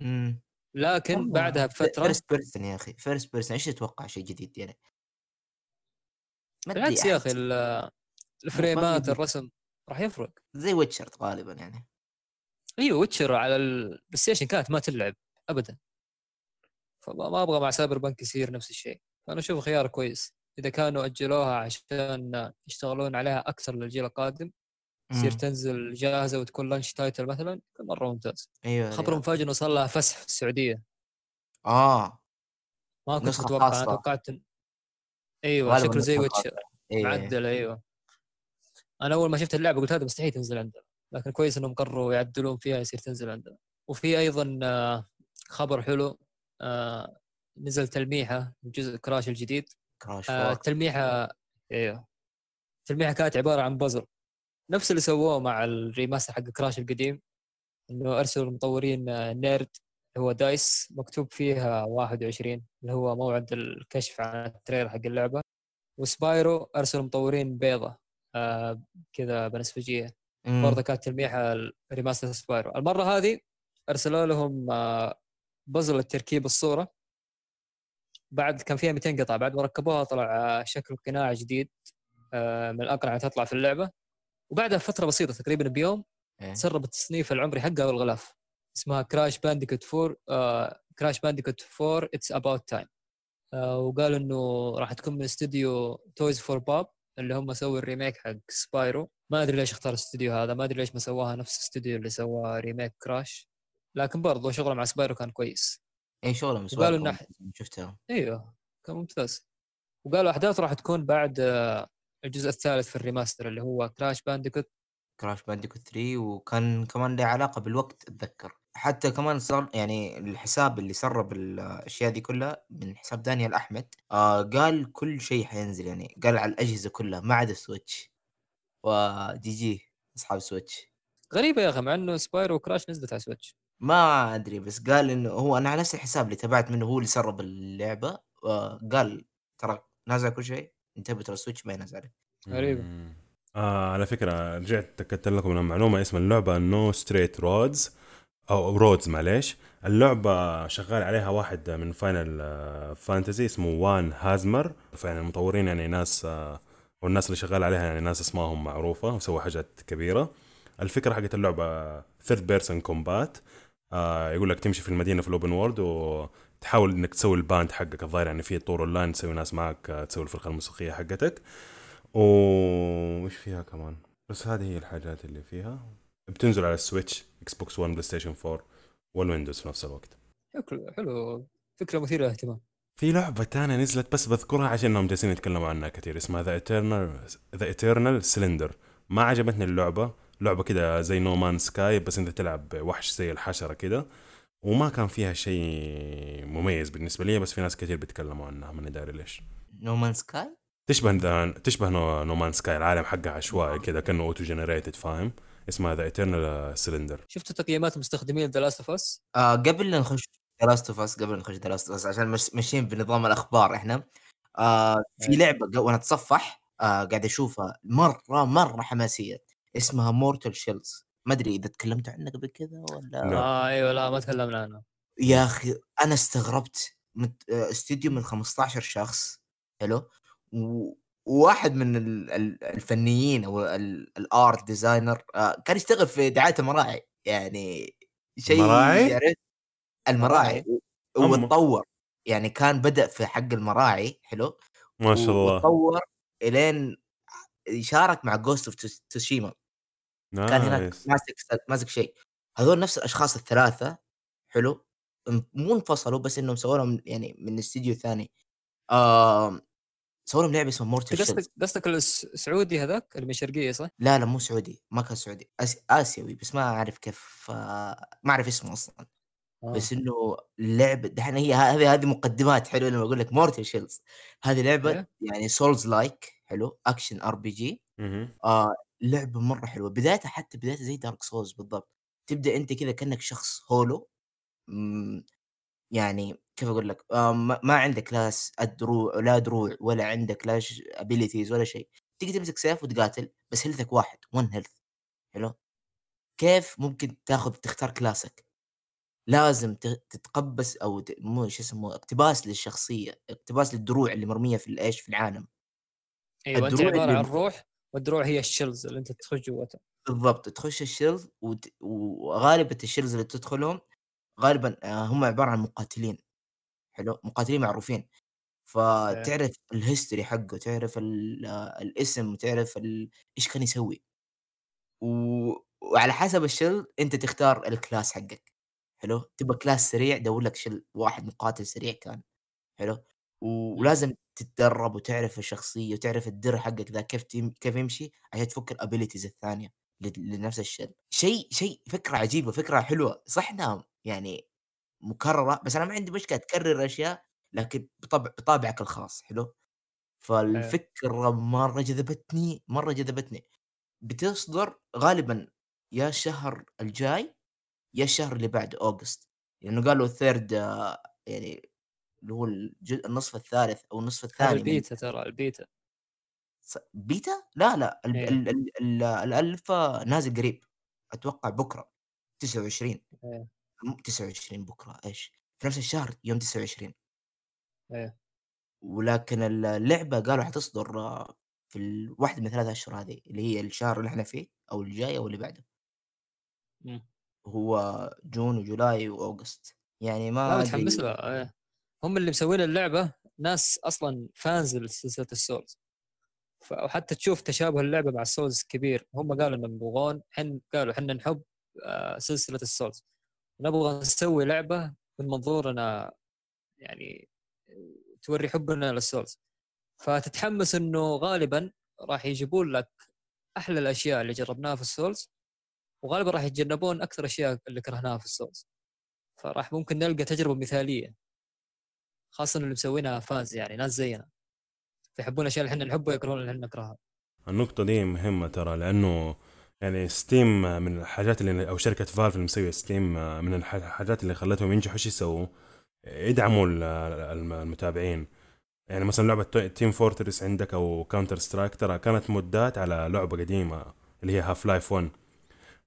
امم لكن بعدها بفترة first person يا أخي first person إيش تتوقع شيء جديد يعني؟ بالعكس يا أخي ال- الفريمات. الرسم. راح يفرق. زي Witcher غالبا يعني. إيوه Witcher على ال PlayStation كانت ما تلعب ابدا. فما ما أبغى مع Cyberpunk يصير نفس الشيء. فأنا أشوف خيار كويس. إذا كانوا أجلوها عشان يشتغلون عليها أكثر للجيل القادم تصير. تنزل جاهزة وتكون launch title مثلا مرة ممتاز. أيوه خبر أيوة. مفاجئ إنه صار لها فسح في السعودية. آه. ما كنت متوقع. أنا توقعت أيوه شكله زي Witcher. خاصة. أيوه أيوة. معدل أيوه. أنا أول ما شفت اللعبة قلت هذا مستحيل تنزل عندنا لكن كويس إنهم قرروا يعدلون فيها يصير تنزل عندنا. وفي أيضا آه، خبر حلو آه، نزل تلميحة من جزء Crash الجديد. Crash آه، التلميحة أيوه التلميحة كانت عبارة عن بازل. نفس اللي سووه مع ال remaster حق Crash القديم إنه أرسلوا المطورين نرد هو dice مكتوب فيها 21 اللي هو موعد الكشف عن ال trailer حق اللعبة. و Spyro أرسلوا مطورين بيضة. آه كذا بنسفجيه. برضه كانت تلميحة remaster Spyro. المرة هذه أرسلوا لهم آه بزل التركيب الصورة. بعد كان فيها 200 قطعة. بعد ما ركبوها طلع آه، شكل قناع جديد آه من الاقنعه اللي تطلع في اللعبة. وبعدها بفترة بسيطة تقريبا بيوم إيه. تسرب التصنيف العمري حقها والغلاف اسمها Crash Bandicoot 4 آه Crash Bandicoot 4 It's About Time وقالوا إنه راح تكون من استوديو Toys for Bob اللي هم سووا ال remake حق Spyro. ما أدري ليش اختار الاستوديو هذا ما أدري ليش ما سواها نفس الاستوديو اللي سوى remake Crash. لكن برضه شغله مع Spyro كان كويس. اي شغله وقالوا مسوالكم إنه- شفتها. إيوه كان ممتاز. وقالوا أحداث راح تكون بعد آه، الجزء الثالث في ال remaster اللي هو Crash Bandicoot Crash Bandicoot 3 وكان كمان له علاقة بالوقت أتذكر. حتى كمان صار يعني الحساب اللي سرب الأشياء دي كلها من حساب دانيال أحمد آه قال كل شيء حينزل يعني قال على الأجهزة كلها ما عدا Switch. ودي جي أصحاب Switch. غريبة يا أخي مع إنه Spyro و Crash نزلت على Switch. ما أدري بس قال إنه هو أنا على نفس الحساب اللي تابعت منه هو اللي سرب اللعبة آه قال ترى نازل كل شيء انتبه ترى ال Switch ما ينزل عليه. مم. آه على فكرة رجعت تاكدت لكم من معلومة اسم اللعبة No Straight Roads أو Roads معليش. اللعبة شغال عليها واحد من Final Fantasy اسمه Wan Hazmer فيعني المطورين يعني ناس آه والناس اللي شغال عليها يعني ناس اسمائهم معروفة وسووا حاجات كبيرة. الفكرة حقت اللعبة third person combat آه يقول لك تمشي في المدينة في ال open world وتحاول إنك تسوي ال band حقك. الظاهر يعني في طور اونلاين تسوي ناس معك آه، تسوي الفرقة الموسيقية حقتك. وش فيها كمان؟ بس هذه هي الحاجات اللي فيها. بتنزل على ال Switch Xbox 1 PlayStation 4 وال Windows في نفس الوقت. حلو حلو. فكرة مثيرة للاهتمام. في لعبة تانية نزلت بس بذكرها عشان إنهم جالسين يتكلموا عنها كثير اسمها The Eternal The Eternal Cylinder ما عجبتني اللعبة. لعبة كده زي No Man's Sky بس أنت تلعب وحش زي الحشرة كده. وما كان فيها شيء مميز بالنسبة لي بس في ناس كثير بيتكلموا عنها ماني داري ليش. نو مان سكاي تشبه ذا تشبه No, Man's Sky العالم حقها عشوائي كذا كأنه auto generated فاهم؟ اسمها The Eternal Cylinder شفتوا تقييمات المستخدمين The Last of Us آه قبل لا نخش The Last of Us قبل لا نخش The Last of Us عشان مش ماشيين بنظام الأخبار إحنا. آه في أي. لعبة وأنا أتصفح آه قاعد أشوفها مرة مرة حماسية. اسمها Mortal Shells ما أدري إذا تكلمت عنها قبل كذا ولا لا. آه أيوه لا ما تكلمنا عنه يا أخي أنا استغربت. مت... آه، استديو من 15 شخص. حلو؟ و... وواحد من ال- ال- الفنيين أو ال- ال art designer آه، كان يشتغل في دعاية المراعي يعني شيء المراعي؟ أما. وتطور يعني كان بدأ في حق المراعي حلو؟ ما شاء الله. وتطور إلين شارك مع Ghost of Tsushima كان هناك. ماسك ماسك شيء. هذول نفس الأشخاص الثلاثة حلو؟ مو انفصلوا بس إنهم سووا لهم يعني من استديو ثاني. آه سووا لهم لعبة اسمها Mortal Shells قصدك قصدك السعودي هذاك اللي من الشرقيه صح؟ لا لا مو سعودي ما كان سعودي آسي... آسيوي بس ما أعرف كيف آه ما أعرف اسمه أصلا آه. بس إنه اللعبه دحين هي هذه هذه مقدمات حلوة لما أقول لك Mortal Shells هذه لعبة إيه. يعني Souls-like حلو action RPG. آه لعبة مرة حلوة بدايتها حتى بدايتها زي Dark Souls بالضبط تبدأ أنت كذا كأنك شخص hollow يعني كيف أقول لك آه ما ما عندك لا دروع لا دروع ولا عندك لا abilities ولا شيء. تيجي تمسك سيف وتقاتل بس health ك واحد 1 health حلو؟ كيف ممكن تاخذ تختار كلاسك لازم تتقبس أو مو شو اسمه اقتباس للشخصية اقتباس للدروع اللي مرمية في الإيش في العالم. أيوه أنت عبارة عن روح والدروع هي ال shells اللي أنت تخش جواتها. بالضبط تخش ال shells وت... وغالبا ال shells اللي تدخلهم غالبا آه، هم عبارة عن مقاتلين حلو؟ مقاتلين معروفين. فتعرف ال history حقه تعرف. آه، الاسم تعرف ال... إيش كان يسوي. و... وعلى حسب ال shell أنت تختار ال class حقك حلو؟ تبغى class سريع دور لك shell واحد مقاتل سريع كان حلو؟ و- ولازم تتدرب وتعرف الشخصية وتعرف الدرع حقك ذا كيف تيم... كيف يمشي عشان تفك ال abilities الثانية لنفس الشيء شيء شيء فكرة عجيبة فكرة حلوة. صح انها يعني مكررة بس أنا ما عندي مشكلة تكرر أشياء لكن بطبع بطابعك الخاص حلو فالفكرة مرة جذبتني مرة جذبتني بتصدر غالبا يا الشهر الجاي يا الشهر اللي بعده August لأنه قالوا third يعني اللي هو الجزء النصف الثالث أو النصف الثاني البيتا ترى ال beta beta؟ لا لا ال- إيه. ال- ال- ال- الالفا نازل قريب أتوقع بكرة 29 إيه. مو 29 بكرة إيش؟ في نفس الشهر يوم 29 إيه. ولكن ال- اللعبة قالوا حتصدر آه، في ال- واحد من ثلاث أشهر هذه اللي هي الشهر اللي إحنا فيه أو الجاي أو اللي بعده مم. هو June و July و August يعني ما متحمس لها إيه. هم اللي مسوين اللعبة ناس أصلا fans لسلسلة ال Souls وحتى تشوف تشابه اللعبة مع ال Souls كبير هم قالوا إنهم يبغون حن قالوا إحنا نحب آه، سلسلة ال Souls نبغى نسوي لعبة من منظورنا يعني توري حبنا لل Souls فتتحمس إنه غالبا راح يجيبون لك أحلى الأشياء اللي جربناها في ال Souls وغالبا راح يتجنبون أكثر الاشياء اللي كرهناها في ال Souls فراح ممكن نلقى تجربة مثالية خاصه اللي مسوينها fans يعني ناس زينا. فيحبون الأشياء اللي إحنا نحبها ويكرهون اللي إحنا نكرهها. النقطة دي مهمة ترى لأنه يعني Steam من الحاجات اللي أو شركة Valve اللي مسوية Steam من الح- الحاجات اللي خلتهم ينجحوا. إيش يسووا؟ يدعموا ال- الم- المتابعين. يعني مثلا لعبة Team Fortress عندك أو Counter-Strike ترى كانت mod ات على لعبة قديمة اللي هي Half-Life 1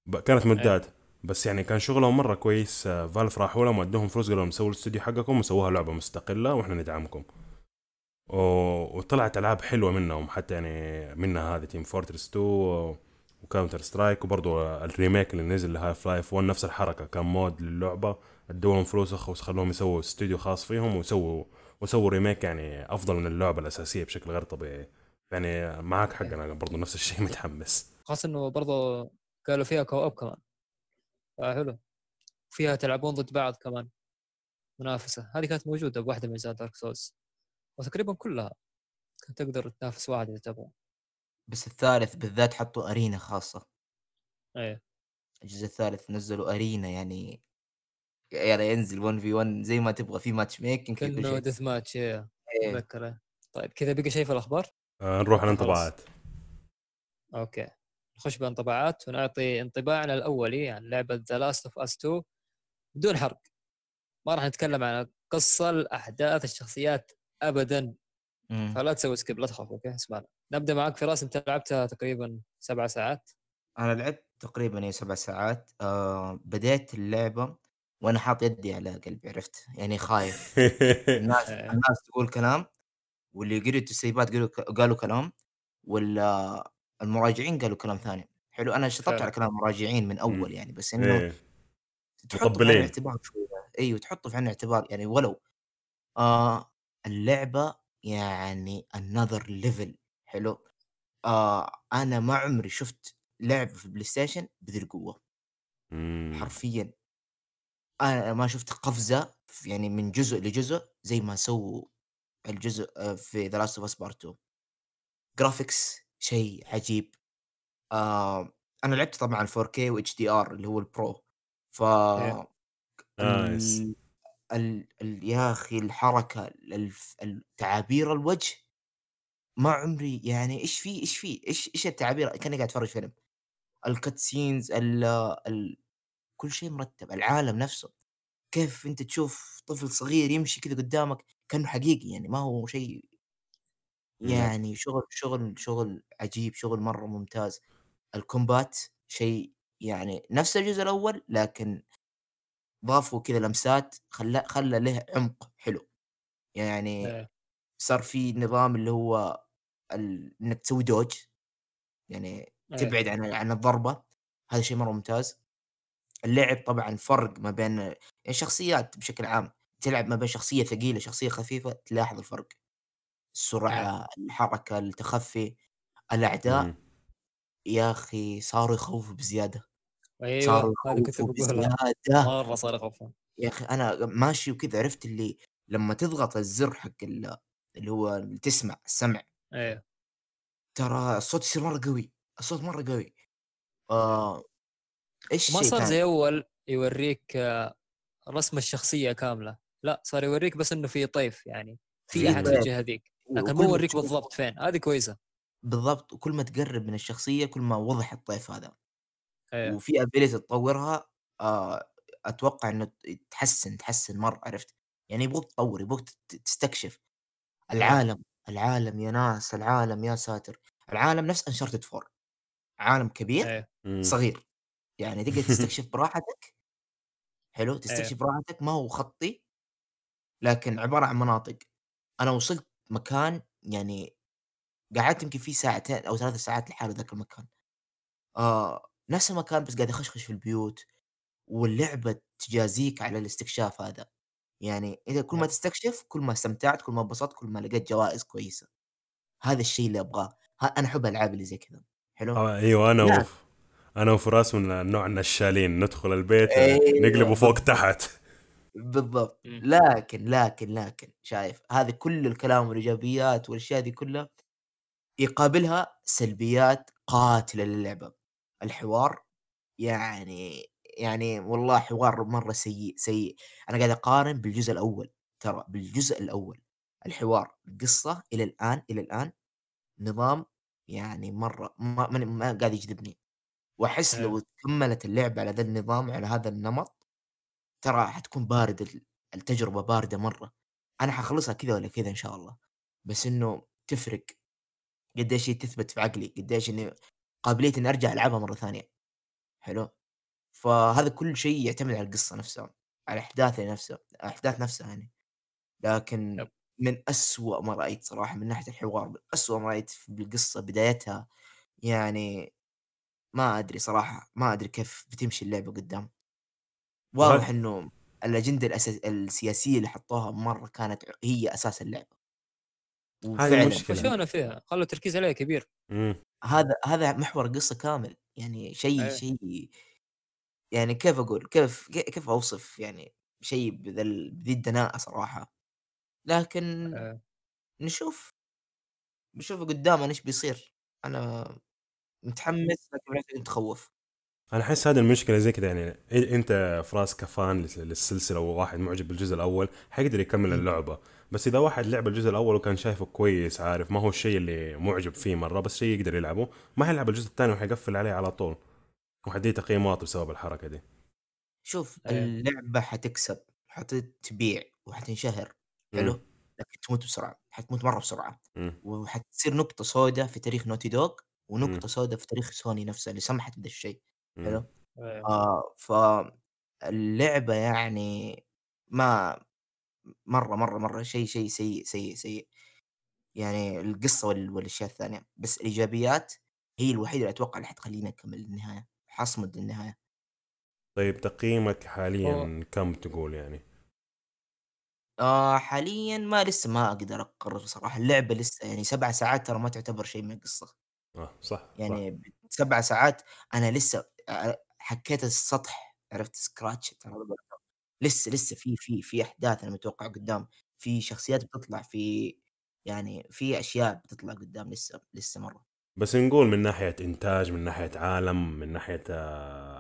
ب- كانت mod ات بس يعني كان شغلهم مرة كويس. Valve راحوا لهم ودوهم فلوس قالوا لهم سووا الاستوديو حقكم وسووها لعبة مستقلة وإحنا ندعمكم. وطلعت ألعاب حلوة منهم حتى يعني منها هذه Team Fortress 2 و Counter-Strike وبرضه ال remake اللي نزل ل Half-Life 1 نفس الحركة كان mod للعبة ادوا لهم فلوس وخلوهم يسووا استوديو خاص فيهم وسووا وسووا remake يعني أفضل من اللعبة الأساسية بشكل غير طبيعي. يعني معك حق أنا برضه نفس الشيء متحمس. خاصه إنه برضه قالوا فيها co-op كمان فحلو فيها تلعبون ضد بعض كمان. منافسة. هذه كانت موجودة بواحدة من اجزاء Dark Souls وتقريبا كلها. كنت تقدر تنافس واحد إذا تبغى بس الثالث بالذات حطوا arena خاصة. إيه الجزء الثالث نزلوا arena يعني يعني ينزل 1 في 1 زي ما تبغى في matchmaking في كل كأنه شيء. deathmatch إيه. إيه. اتذكر إيه. طيب كذا بقى شيء في الأخبار؟ آه نروح على. الانطباعات okay. نخش بانطباعات ونعطي انطباعنا الاولي عن لعبة The Last of Us 2 بدون حرق. ما راح نتكلم عن القصة الأحداث الشخصيات ابدا. مم. فلا تسوي skip لا تخاف okay اسمعنا نبدأ معك فراس أنت لعبتها تقريبا سبع ساعات أنا لعبت تقريبا هي سبع ساعات آه بديت اللعبة وأنا حاط يدي على قلبي عرفت يعني خايف الناس إيه. الناس تقول كلام واللي قريوا التسريبات قالوا قالوا كلام ولا المراجعين قالوا كلام ثاني حلو أنا شطبت. على كلام المراجعين من أول يعني بس إنه إيه. تحطه في عين. الاعتبار شوية أيوه تحطه في عين الاعتبار يعني ولو آه اللعبة يعني another level. حلو. آه أنا ما عمري شفت لعبه في ال PlayStation بذي القوة. مم. حرفيا. أنا ما شفت قفزة يعني من جزء لجزء زي ما سووا الجزء آه، في The Last of Us Part 2 graphics شيء عجيب. آه أنا لعبت طبعا 4K و HDR اللي هو ال Pro ف. nice. ال... ال... يا أخي الحركة الف... ال- تعابير الوجه. ما عمري يعني إيش في إيش في إيش إيش التعابير؟ كأني قاعد أتفرج فيلم. ال cutscenes ال... ال... كل شيء مرتب العالم نفسه. كيف أنت تشوف طفل صغير يمشي كذا قدامك كأنه حقيقي يعني ما هو شيء مم. يعني شغل شغل شغل عجيب شغل مرة ممتاز. الكومبات شيء يعني نفس الجزء الأول لكن ضافوا كذا لمسات خلى خلى له عمق حلو. يعني إيه. صار في نظام اللي هو ال... إنك تسوي دوج يعني إيه. تبعد عن عن الضربة. هذا شيء مرة ممتاز. اللعب طبعا فرق ما بين يعني الشخصيات بشكل عام تلعب ما بين شخصية ثقيلة شخصية خفيفة تلاحظ الفرق. السرعة الحركة التخفي الأعداء. يا أخي صاروا يخوفوا بزيادة. أيوه هذا كنت مرة صار يخوفون يا أخي أنا ماشي وكذا عرفت اللي لما تضغط الزر حق ال- اللي هو اللي تسمع السمع. إيه ترى الصوت يصير مرة قوي الصوت مرة قوي. آه إيش ما صار؟ زي أول يوريك آه، رسم الشخصية كاملة. لا صار يوريك بس إنه في طيف يعني في أحد في. الجهة ذيك. لكن مو ما يوريك بالضبط فين. هذه كويسة. بالضبط وكل ما تقرب من الشخصية كل ما وضح الطيف هذا. إيه. وفي ability تطورها آه أتوقع إنه تحسن تحسن مرة عرفت؟ يعني يبغوك تطور يبغوك تستكشف. العالم العالم يا ناس العالم يا ساتر. العالم نفس انشارتد 4 عالم كبير إيه. مم. صغير. يعني تقدر تستكشف براحتك. حلو تستكشف براحتك ما هو خطي لكن عبارة عن مناطق. أنا وصلت مكان يعني قعدت يمكن فيه ساعتين أو ثلاث ساعات لحاله ذاك المكان. آه نفس المكان بس قاعد اخشخش في البيوت واللعبة تجازيك على الاستكشاف هذا. يعني إذا كل ما نعم. تستكشف كل ما استمتعت كل ما انبسطت كل ما لقيت جوائز كويسة. هذا الشيء اللي أبغاه. أنا أحب الالعاب اللي زي كذا. حلو؟ آه أيوه أنا لا. وف... أنا وفراس من النوع النشالين ندخل البيت أيوة، نقلبه فوق. تحت. بالضبط. لكن لكن لكن شايف هذه كل الكلام والإيجابيات والأشياء دي كلها يقابلها سلبيات قاتلة للعبة. الحوار يعني يعني والله حوار مرة سيء سيء. أنا قاعد أقارن بالجزء الأول ترى بالجزء الأول الحوار القصة إلى الآن إلى الآن نظام يعني مرة ما, ما, ما قاعد يجذبني. وأحس. لو كملت اللعبة على ذا النظام على هذا النمط ترى حتكون بارده ال- التجربة باردة مرة. أنا حخلصها كذا ولا كذا إن شاء الله. بس إنه تفرق. قديش هي تثبت في عقلي قديش إني قابليه إني أرجع ألعبها مرة ثانية. حلو؟ فهذا كل شيء يعتمد على القصة نفسها على أحداثها نفسها احداث نفسها يعني. لكن. من أسوأ ما رأيت صراحة من ناحية الحوار من أسوأ ما رأيت في القصة بدايتها يعني ما أدري صراحة ما أدري كيف بتمشي اللعبة قدام. واضح إنه الأجندة الأساس... السياسية اللي حطوها مرة كانت هي أساس اللعبة. المشكلة. خشونا فيها؟ خلوا التركيز عليها كبير. مم. هذا هذا محور القصة كامل يعني شيء أيه. شيء يعني كيف أقول كيف كيف أوصف يعني شيء بذا بذي الدناءة صراحة لكن إيه. نشوف نشوف قدام إيش بيصير أنا متحمس لكن متخوف أنا أحس هذه المشكلة زي كذا يعني إ- أنت فراس كفان لس- للسلسلة وواحد معجب بالجزء الأول حيقدر يكمل. اللعبة بس إذا واحد لعب الجزء الأول وكان شايفه كويس عارف ما هو الشيء اللي معجب فيه مرة بس شيء يقدر يلعبه ما حيلعب الجزء الثاني وحيقفل عليه على طول وحديه تقييم واطي بسبب الحركة دي شوف. اللعبة حتكسب حتتبيع وحتنشهر حلو. لكن تموت بسرعة حتموت مرة بسرعة. وحتصير نقطة سوداء في تاريخ نوتي دوغ. ونقطة سوداء في تاريخ سوني نفسها اللي سمحت بهذا الشيء. حلو؟ إيه. آه. فاللعبة يعني ما مرة مرة مرة شيء شيء سيء سيء سيء. يعني القصة وال- والأشياء الثانية. بس الإيجابيات هي الوحيدة اللي أتوقع اللي حتخليني أكمل للنهاية حصمد للنهاية طيب تقييمك حاليا كم تقول يعني؟ آه حاليا ما لسه ما أقدر أقرر صراحة. اللعبة لسه يعني سبع ساعات ترى ما تعتبر شيء من القصة. آه صح صح. يعني سبع ساعات أنا لسه آه، حكيت السطح عرفت سكراتش ترى لسه لسه في في في أحداث أنا متوقع قدام. في شخصيات بتطلع في يعني في أشياء بتطلع قدام لسه لسه مرة. بس نقول من ناحية إنتاج من ناحية عالم من ناحية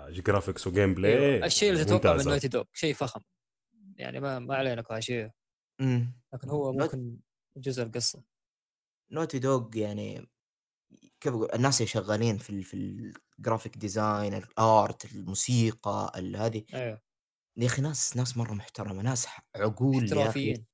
graphics و gameplay. الشيء اللي تتوقع من. نوتي دوغ شيء فخم. يعني ما ما علينا كاشيه إمم. لكن هو ممكن جزء القصة. نوتي دوغ يعني كيف أقول الناس اللي شغالين في ال في ال graphic design ال art الموسيقى ال- هذه أيوه. يا أخي ناس ناس مرة محترمة ناس عقول احترافيين.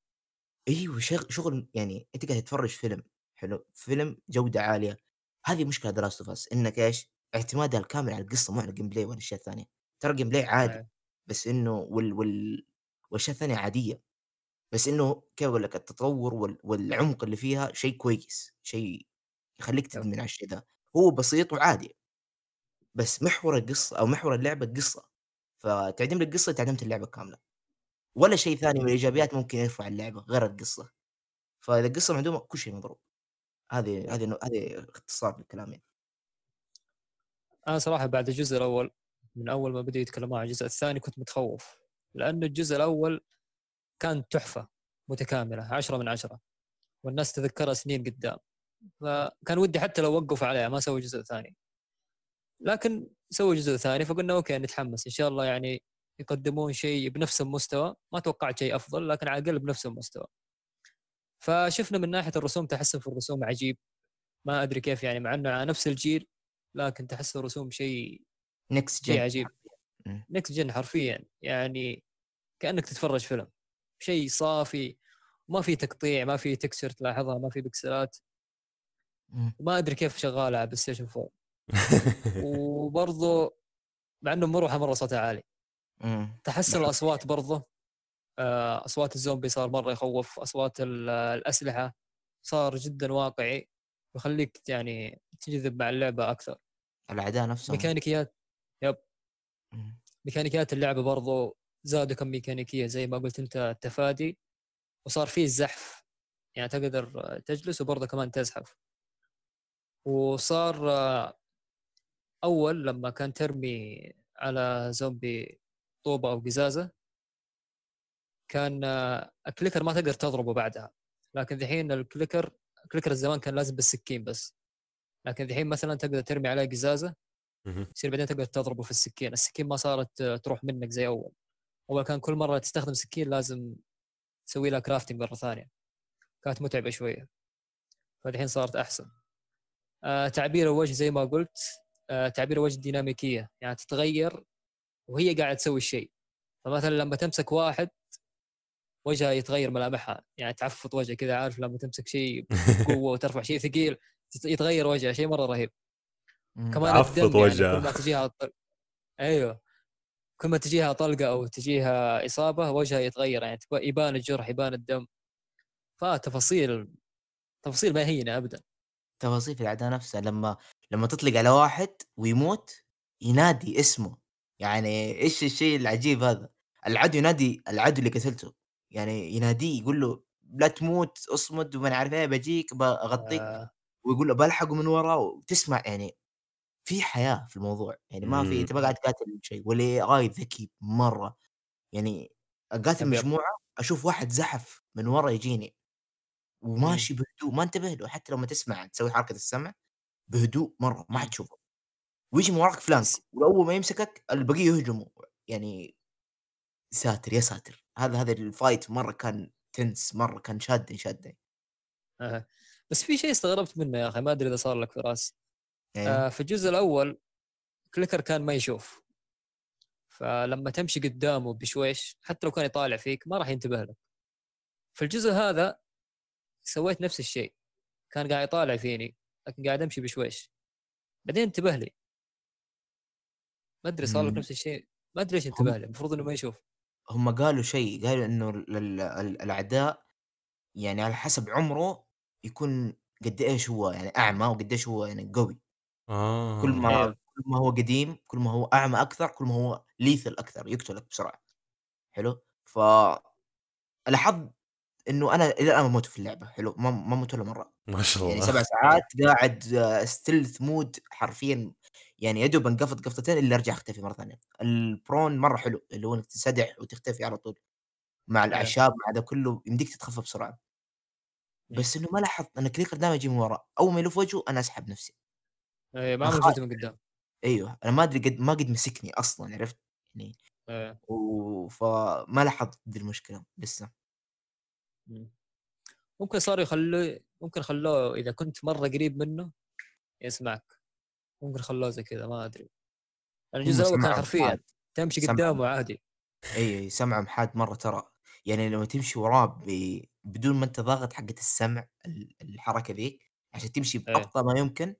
أيوه شغل يعني أنت قاعد تتفرج فيلم حلو فيلم جودة عالية هذه مشكلة The Last of إنك إيش اعتمادها الكامل على القصة مو على ال gameplay ولا الأشياء الثانية. ترى ال gameplay عادي إيه. بس إنه وال وال والأشياء الثانية عادية. بس إنه كيف أقول لك التطور وال والعمق اللي فيها شيء كويس شيء يخليك. تدمن على الشيء ذا هو بسيط وعادي بس محور القصة أو محور اللعبة القصة فتعدم لك القصة تعدمت اللعبة كاملة. ولا شيء ثاني من الإيجابيات ممكن يرفع اللعبة غير القصة. فإذا القصة معدومة كل شيء مضروب. هذه هذه هذه اختصار للكلام يعني. أنا صراحة بعد الجزء الأول من أول ما بدأوا يتكلموا عن الجزء الثاني كنت متخوف. لأنه الجزء الأول كان تحفة متكاملة عشرة من عشرة. والناس تذكرها سنين قدام. فكان ودي حتى لو وقفوا عليها ما سووا جزء ثاني. لكن سووا جزء ثاني فقلنا okay نتحمس. إن شاء الله يعني يقدمون شيء بنفس المستوى. ما توقعت شيء أفضل لكن على الأقل بنفس المستوى. فشفنا من ناحية الرسوم تحسن في الرسوم عجيب. ما أدري كيف يعني مع إنه على نفس الجيل لكن تحس الرسوم شيء شيء gen عجيب. مم. next gen حرفيا. يعني كأنك تتفرج فيلم. شيء صافي. ما في تقطيع ما في تكسر تلاحظها ما في بكسلات. ما أدري كيف شغالة على بلاي ستيشن 4 وبرضه مع إنه مروحه مره صوتها عالي. تحسن نعم. الأصوات برضه آه، أصوات الزومبي صار مرة يخوف أصوات ال- الأسلحة صار جدا واقعي ويخليك يعني تجذب مع اللعبة أكثر. الأعداء نفسهم. ميكانيكيات. مم. ميكانيكيات اللعبة برضو زادوا كم ميكانيكية زي ما قلت أنت التفادي. وصار فيه الزحف يعني تقدر تجلس وبرضه كمان تزحف. وصار أول لما كان ترمي على زومبي طوبة أو قزازة كان ال clicker ما تقدر تضربه بعدها. لكن ذحين ال clicker ال clicker زمان كان لازم بالسكين بس. لكن ذحين مثلا تقدر ترمي عليه قزازة. يصير بعدين تقدر تضربه في السكين. السكين ما صارت تروح منك زي أول. أول كان كل مرة تستخدم سكين لازم تسوي لها crafting مرة ثانية. كانت متعبة شوية. فالحين صارت أحسن. تعبير الوجه زي ما قلت آه تعبير الوجه ديناميكيه يعني تتغير وهي قاعدة تسوي الشيء. فمثلا لما تمسك واحد وجهها يتغير ملامحها. يعني تعفط وجهها كذا عارف لما تمسك شيء بقوة وترفع شيء ثقيل يت- يتغير وجهها شيء مرة رهيب. كمان تعفط الدم يعني وجهها. كل ما تجيها. أيوه. كل ما تجيها طلقة أو تجيها إصابة وجهها يتغير. يعني يبان الجرح يبان الدم. فتفاصيل تفاصيل ما هي هينة ابدا. تفاصيل في الاعداء نفسها لما لما تطلق على واحد ويموت ينادي اسمه. يعني إيش الشيء العجيب هذا؟ العدو ينادي العدو اللي قتلته. يعني يناديه يقول له لا تموت اصمد وما عارف إيه بجيك بغطيك آه. ويقول له بلحقه من ورا وتسمع. يعني في حياة في الموضوع. يعني ما في أنت ما قاعد تقاتل شيء وال AI ذكي مرة. يعني أقاتل yup. مجموعة أشوف واحد زحف من ورا يجيني. وماشي بهدوء ما انتبه له حتى لما تسمع تسوي حركة السمع بهدوء مرة ما مم. حتشوفه. ويجي من وراك فلانك بس- وأول ما يمسكك البقية يهجموا يعني ساتر يا ساتر. هذا هذا ال fight مرة كان tense مرة كان شادني شادني آه. بس في شيء استغربت منه يا أخي ما أدري إذا صار لك فراس. يعني آه في الجزء الأول clicker كان ما يشوف. فلما تمشي قدامه بشويش حتى لو كان يطالع فيك ما راح ينتبه لك. في الجزء هذا سويت نفس الشيء. كان قاعد يطالع فيني لكن قاعد أمشي بشويش. بعدين انتبه لي. ما أدري صار لك. نفس الشيء. ما أدري ليش انتبه لي. المفروض إنه ما يشوف. هم قالوا شيء قالوا إنه ال- ال- ال- الأعداء يعني على حسب عمره يكون قد إيش هو يعني أعمى وقد إيش هو يعني قوي. آه. كل ما. كل ما هو قديم كل ما هو أعمى أكثر كل ما هو ليثل أكثر يقتلك بسرعة. حلو؟ ف لاحظت إنه أنا إلى الآن ما موت في اللعبة حلو ما ما موت ولا مرة ما شاء يعني الله سبع ساعات قاعد stealth mode حرفيا يعني يا دوب انقفط قفطتين إلا أرجع أختفي مرة ثانية ال prone مرة حلو اللي هو إنك تنسدح وتختفي على طول مع الأعشاب مع ده كله يمديك تتخفى بسرعة مم. بس إنه ما لاحظت أنا clicker دائما يجي من ورا أول ما يلف وجهه أنا أسحب نفسي أيوه ما. جزء من قدام أيوه أنا ما أدري قد ما قد مسكني أصلا عرفت يعني أيوه. و... فما لاحظت دي المشكلة لسه. ممكن صاروا يخلوه ممكن خلوه إذا كنت مرة قريب منه يسمعك. ممكن خلوه زي كذا ما أدري. الجزء الأول كان حرفيا. تمشي. قدامه عادي. إي إي سمعهم حاد مرة ترى. يعني لما تمشي وراه ب... بدون ما أنت ضاغط حقة السمع ال- الحركة ذيك عشان تمشي. بأبطأ ما يمكن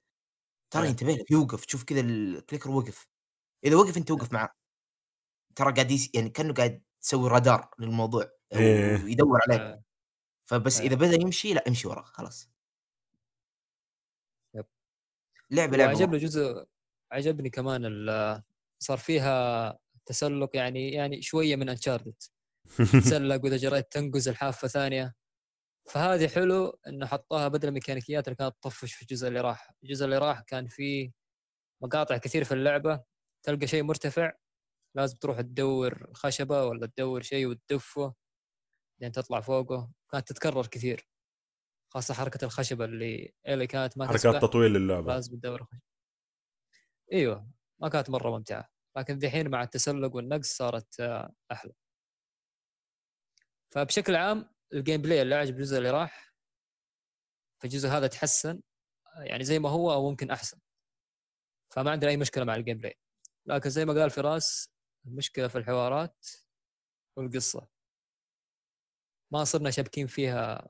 ترى. انتبه له يوقف. تشوف كذا ال clicker وقف. إذا وقف أنت وقف معاه ترى قاعد يس... يعني كأنه قاعد يسوي رادار للموضوع. ويدور عليك. فبس إيه. إذا بدأ يمشي لأ امشي وراه خلاص. يب. لعبة لعبة وعجبني جزء عجبني كمان صار فيها تسلق يعني يعني شوية من انشارتد تتسلق وإذا جريت تنقز الحافة ثانية. فهذه حلو إنه حطوها بدل الميكانيكيات اللي كانت تطفش في الجزء اللي راح. الجزء اللي راح كان فيه مقاطع كثير في اللعبة. تلقى شيء مرتفع. لازم تروح تدور خشبة ولا تدور شيء وتدفه. لين تطلع فوقه. كانت تتكرر كثير خاصة حركة الخشبة اللي اللي كانت ما حركات تطويل للعبه لازم تدور. إيوه ما كانت مرة ممتعة لكن دحين مع التسلق والنقص صارت آه، أحلى. فبشكل عام ال gameplay اللي عجب الجزء اللي راح فالجزء هذا تحسن يعني زي ما هو أو ممكن أحسن. فما عندنا أي مشكلة مع ال gameplay. لكن زي ما قال فراس المشكلة في الحوارات والقصة. ما صرنا شابكين فيها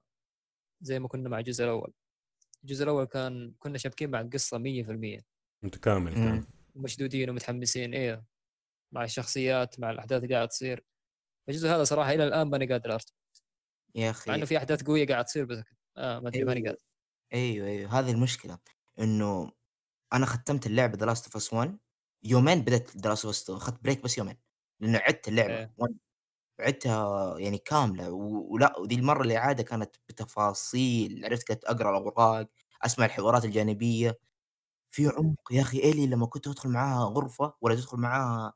زي ما كنا مع الجزء الأول. الجزء الأول كان كنا شابكين مع القصة 100% متكامل كان. ومشدودين ومتحمسين إيه. مع الشخصيات مع الأحداث اللي قاعدة تصير. الجزء هذا صراحة إلى الآن ماني قادر أرتب. يا مع إنه أخي في أحداث قوية قاعدة تصير بس آه ما أدري ماني أيوه. قادر. أيوه أيوه. هذه المشكلة إنه أنا ختمت اللعبة The Last of Us 1 يومين بدأت The Last of Us 2 أخذت break بس يومين لأنه عدت اللعبة إيه. 1 عدتها يعني كاملة ولا ودي المرة الاعاده كانت بتفاصيل عرفت كنت اقرا الأوراق أسمع الحوارات الجانبية في عمق يا أخي ايلي لما كنت أدخل معاها غرفة ولا تدخل معاها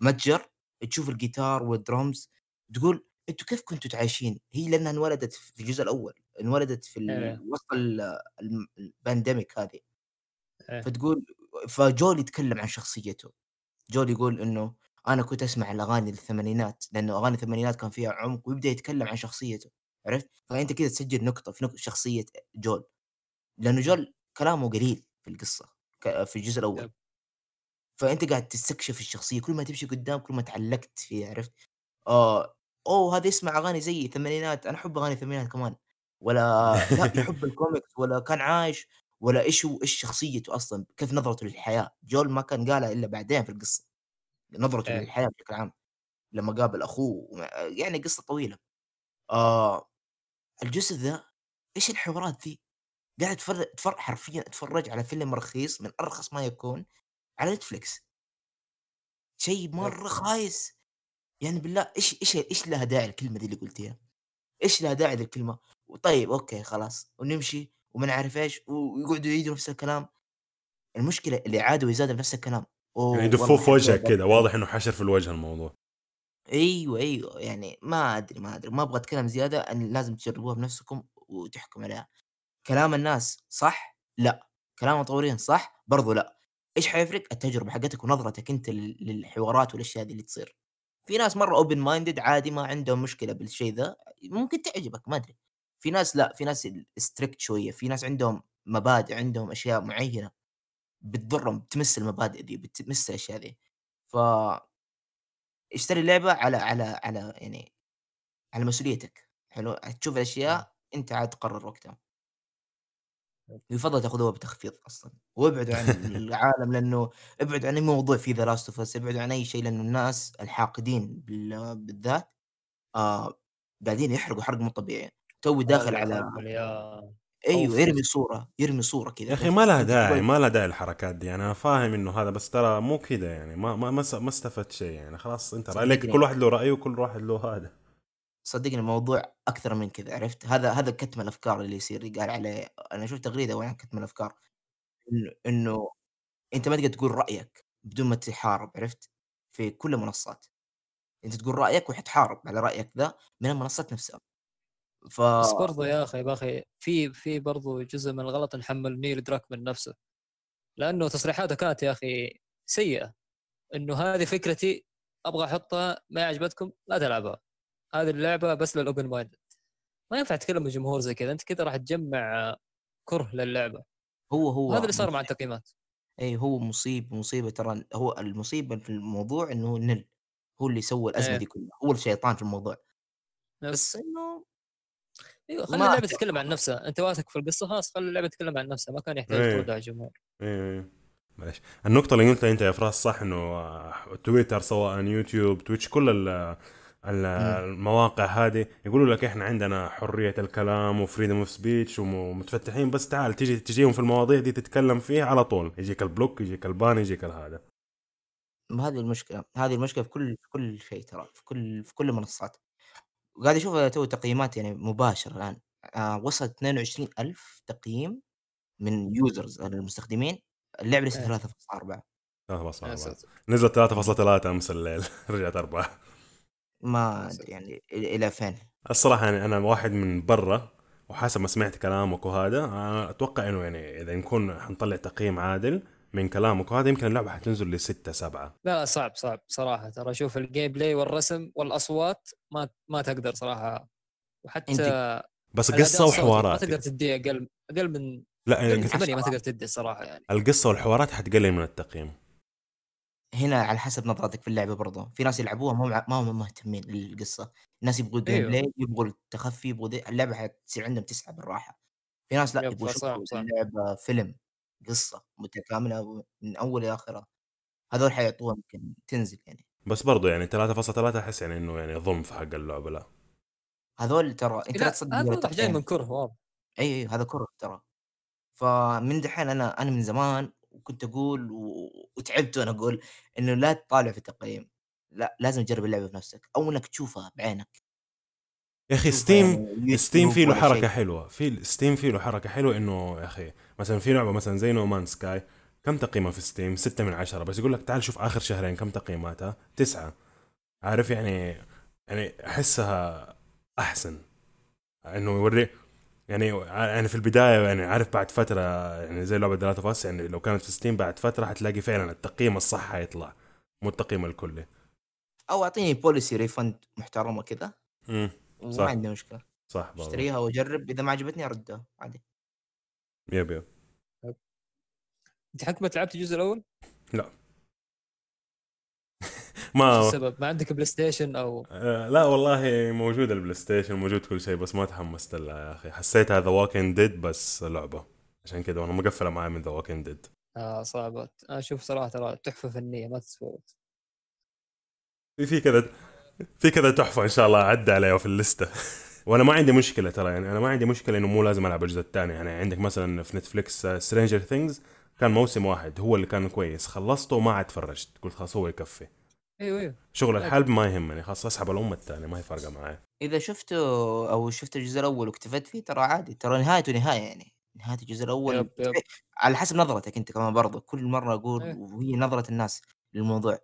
متجر تشوف الجيتار والدرمز تقول أنتوا كيف كنتوا تعايشين؟ هي لأنها انولدت في الجزء الأول انولدت في ال- إيه. وسط ال pandemic هذه إيه. فتقول فجويل يتكلم عن شخصيته جويل يقول إنه أنا كنت أسمع الأغاني الثمانينات لأنه أغاني الثمانينات كان فيها عمق ويبدأ يتكلم عن شخصيته عرفت؟ فأنت كذا تسجل نقطة في نقطة شخصية جويل لأنه جويل كلامه قليل في القصة في الجزء الأول yep. فأنت قاعد تستكشف الشخصية كل ما تمشي قدام كل ما تعلقت فيها عرفت؟ آه أوه هذا يسمع أغاني زي الثمانينات أنا أحب أغاني الثمانينات كمان ولا لا يحب الكوميكس ولا كان عايش ولا إيش هو إيش شخصيته أصلا كيف نظرته للحياة جويل ما كان قالها إلا بعدين في القصة نظرته إيه. للحياة بشكل عام لما قابل أخوه يعني قصة طويلة. آه الجزء ذا إيش الحوارات ذي؟ قاعد اتفرج اتفرج حرفيا اتفرج على فيلم رخيص من أرخص ما يكون على نتفلكس شيء مرة خايس. يعني بالله إيش إيش إيش لها داعي الكلمة دي اللي قلتيها؟ إيش لها داعي ذي الكلمة؟ طيب أوكي خلاص. ونمشي وما نعرف إيش ويقعدوا يعيدوا نفس الكلام. المشكلة اللي عادوا ويزادوا بنفس الكلام. يعني والله في وجهك كذا واضح إنه حشر في الوجه الموضوع. أيوه أيوه يعني ما أدري ما أدري ما أبغى أتكلم زيادة أن لازم تجربوها بنفسكم وتحكم عليها. كلام الناس صح؟ لا. كلام المطورين صح؟ برضو لا. إيش حيفرق؟ التجربة حقتك ونظرتك أنت لل- للحوارات والأشياء دي اللي تصير. في ناس مرة open minded عادي ما عندهم مشكلة بالشيء ذا ممكن تعجبك ما أدري. في ناس لا في ناس strict شوية في ناس عندهم مبادئ عندهم أشياء معينة. بتضرهم بتمس المبادئ دي بتمس الأشياء دي. ف اشتري اللعبه على على على يعني على مسؤوليتك. حلو؟ تشوف الأشياء أنت عاد تقرر وقتها. يفضل تاخذوها بتخفيض أصلا. وابعدوا عن العالم لأنه ابعدوا عن أي موضوع في The Last of Us ابعدوا عن أي شيء لأنه الناس الحاقدين بال- بالذات آه قاعدين يحرقوا حرق مو طبيعي. توي داخل على أيوه. يرمي صورة يرمي صورة كذا يا أخي ما لها داعي ما لها داعي الحركات دي أنا فاهم إنه هذا بس ترى مو كذا يعني ما ما ما, استفدت شيء يعني خلاص أنت. لك كل واحد له رأيه وكل واحد له هذا. صدقني الموضوع أكثر من كذا عرفت؟ هذا هذا كتم الأفكار اللي يصير قال عليه أنا شفت تغريدة عن كتم الأفكار انه إنه أنت ما تقدر تقول رأيك بدون ما تحارب عرفت؟ في كل المنصات. أنت تقول رأيك وحتحارب على رأيك ذا من المنصات نفسها. ف بس برضو يا أخي يا أخي في في برضو جزء من الغلط نحمل نيل دراكمان نفسه. لأنه تصريحاته كانت يا أخي سيئة. إنه هذه فكرتي أبغى أحطها ما عجبتكم لا تلعبها. هذه اللعبة بس لل open mind ما ينفع تتكلم الجمهور زي كذا. أنت كذا راح تجمع كره للعبة. هو هو وهذا اللي صار مع التقييمات. اي هو مصيب مصيبة ترى. هو المصيبه في الموضوع إنه نيل هو اللي سوى الأزمة إيه. دي كلها. هو الشيطان في الموضوع. بس بس إنه أيوه خلي اللعبة. تتكلم عن نفسها. أنت واثق في القصة خلاص خلي اللعبة تتكلم عن نفسها. ما كان يحتاج إيه. تودع الجمهور إيه إيه. معلش النقطة اللي قلتها أنت يا فراس صح إنه آه، تويتر سواء يوتيوب تويتش كل ال- ال- المواقع هذه يقولوا لك إحنا عندنا حرية الكلام و freedom of speech ومتفتحين بس تعال تجي تجيهم في المواضيع دي تتكلم فيها على طول. يجيك ال block يجيك ال ban يجيك هذا ما هذه المشكلة هذه المشكلة في كل في كل شيء ترى في كل في كل المنصات وقاعد أشوف تو تقييمات يعني مباشرة الآن. آه وصلت 22000 تقييم من users المستخدمين. اللعبة لسه إيه. 3.4 3.4 يا ساتر. نزلت 3.3 أمس الليل رجعت 4 ما أدري يعني إلى فين. الصراحة يعني أنا واحد من برا وحسب ما سمعت كلامك وهذا أنا أتوقع إنه يعني إذا نكون حنطلع تقييم عادل من كلامك وهذا يمكن اللعبة حتنزل لستة سبعة. لا لا صعب صعب صراحة. ترى شوف ال gameplay والرسم والأصوات ما ما تقدر صراحة. وحتى أنت بس الصوتي وحوارات ما تقدر تديه أقل أقل من لا يعني ثمانية ما تقدر تدي الصراحه يعني. القصة والحوارات حتقلل من التقييم. هنا على حسب نظرتك في اللعبة برضه في ناس يلعبوها ما مع- ما هم مهتمين للقصة. الناس يبغوا ال game أيوه. play يبغوا التخفي يبغوا دي. اللعبة حتصير عندهم تسعة بالراحة. في ناس لا yep، يبغوا صعب، يشوفوا صعب. اللعبة فيلم. قصة متكاملة من أول إلى آخرها. هذول حيعطوها يمكن تنزل يعني. بس برضو يعني 3.3 أحس يعني إنه يعني ظلم في حق اللعبة لا. هذول ترى أنت لا تصدق واضح جاي. من كره واضح. إي إي هذا كره ترى. فمن دحين أنا أنا من زمان وكنت أقول و... وتعبت وأنا أقول إنه لا تطالع في التقييم. لا لازم تجرب اللعبة بنفسك أو إنك تشوفها بعينك. يا أخي Steam Steam فيه له شيء. حلوة. في Steam فيه له حركة حلوة إنه يا أخي مثلا في لعبة مثلا زي No Man's Sky كم تقييمها في Steam؟ ستة من عشرة. بس يقول لك تعال شوف آخر شهرين كم تقييماتها؟ تسعة. عارف يعني يعني أحسها أحسن. إنه يوري يعني يعني في البداية يعني عارف بعد فترة يعني زي لعبة The Last of Us يعني لو كانت في Steam بعد فترة حتلاقي فعلا التقييم الصح حيطلع مو التقييم الكلي. أو أعطيني policy refund محترمة كذا صح. عندي مشكلة. صح اشتريها وأجرب إذا ما عجبتني أردها عادي. yep yep. أنت حكمت لعبت الجزء الأول؟ إيش ما السبب؟ ما عندك PlayStation أو؟ آه، لا والله موجود ال PlayStation موجود كل شيء بس ما تحمست لها يا أخي. حسيت هذا Walking Dead بس لعبة. عشان كذا وأنا مقفلة معي من The Walking Dead صعبة. أنا أشوف صراحة ترى تحفة فنية ما تتفوت في في كذا في كذا تحفة إن شاء الله عدى عليها في الليسته وأنا ما عندي مشكلة ترى يعني أنا ما عندي مشكلة إنه مو لازم ألعب الجزء الثاني. يعني عندك مثلا في Netflix Stranger Things كان موسم واحد هو اللي كان كويس. خلصته وما عاد تفرجت. قلت خلاص هو يكفي. أيوه أيوه. شغل الحلب ما يهمني. خلاص أسحب الام الثانية ما هي فارقة معي إذا شفته أو شفت الجزء الأول واكتفيت فيه ترى عادي. ترى نهايته نهاية يعني. نهاية الجزء الأول. yep yep. على حسب نظرتك أنت كمان برضه كل مرة أقول إيه. وهي نظرة الناس للموضوع.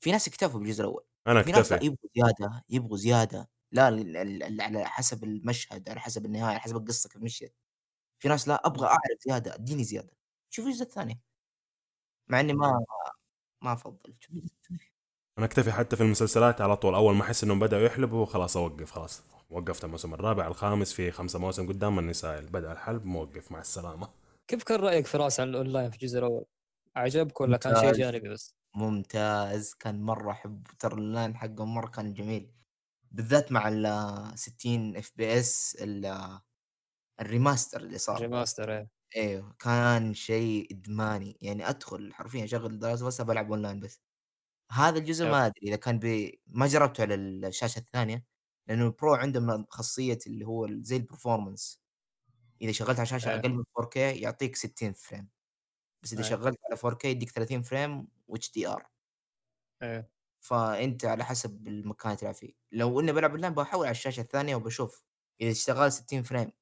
في ناس اكتفوا بالجزء الأول. أنا في ناس لا أكتفي. يبغوا زيادة؟ يبغوا زيادة. لا ال- ال- ال- على حسب المشهد على حسب النهاية على حسب القصة كيف مشيت. في ناس لا أبغى أعرف زيادة أديني زيادة. شوف الجزء الثاني. مع إني ما ما أفضل. شوف الجزء الثاني. أنا أكتفي حتى في المسلسلات على طول. أول ما أحس إنهم بدأوا يحلبوا خلاص أوقف خلاص. وقفت الموسم الرابع الخامس في خمسة مواسم قدام النساء. بدأ الحلب موقف مع السلامة. كيف كان رأيك فراس عن الأونلاين في الجزء الأول؟ عجبك ولا كان شيء. جانبي بس؟ ممتاز كان مرة أحب ترى اللاين حقهم مرة كان جميل بالذات مع ال 60 fps ال remaster اللي صار remaster إيه أيوه كان شيء إدماني يعني أدخل حرفيا اشغل The Last بس بلعب اونلاين بس هذا الجزء. ما أدري إذا كان بي... ما جربته على الشاشة الثانية لأنه ال Pro عندهم خاصية اللي هو زي ال performance إذا شغلت على شاشة إيه. أقل من 4K يعطيك 60 frame بس إذا إيه. شغلت على 4K يديك 30 frame و HDR. إيه. فأنت على حسب المكان اللي تلعب فيه. لو إني بلعب أونلاين بحول على الشاشة الثانية وبشوف. إذا اشتغل 60 frame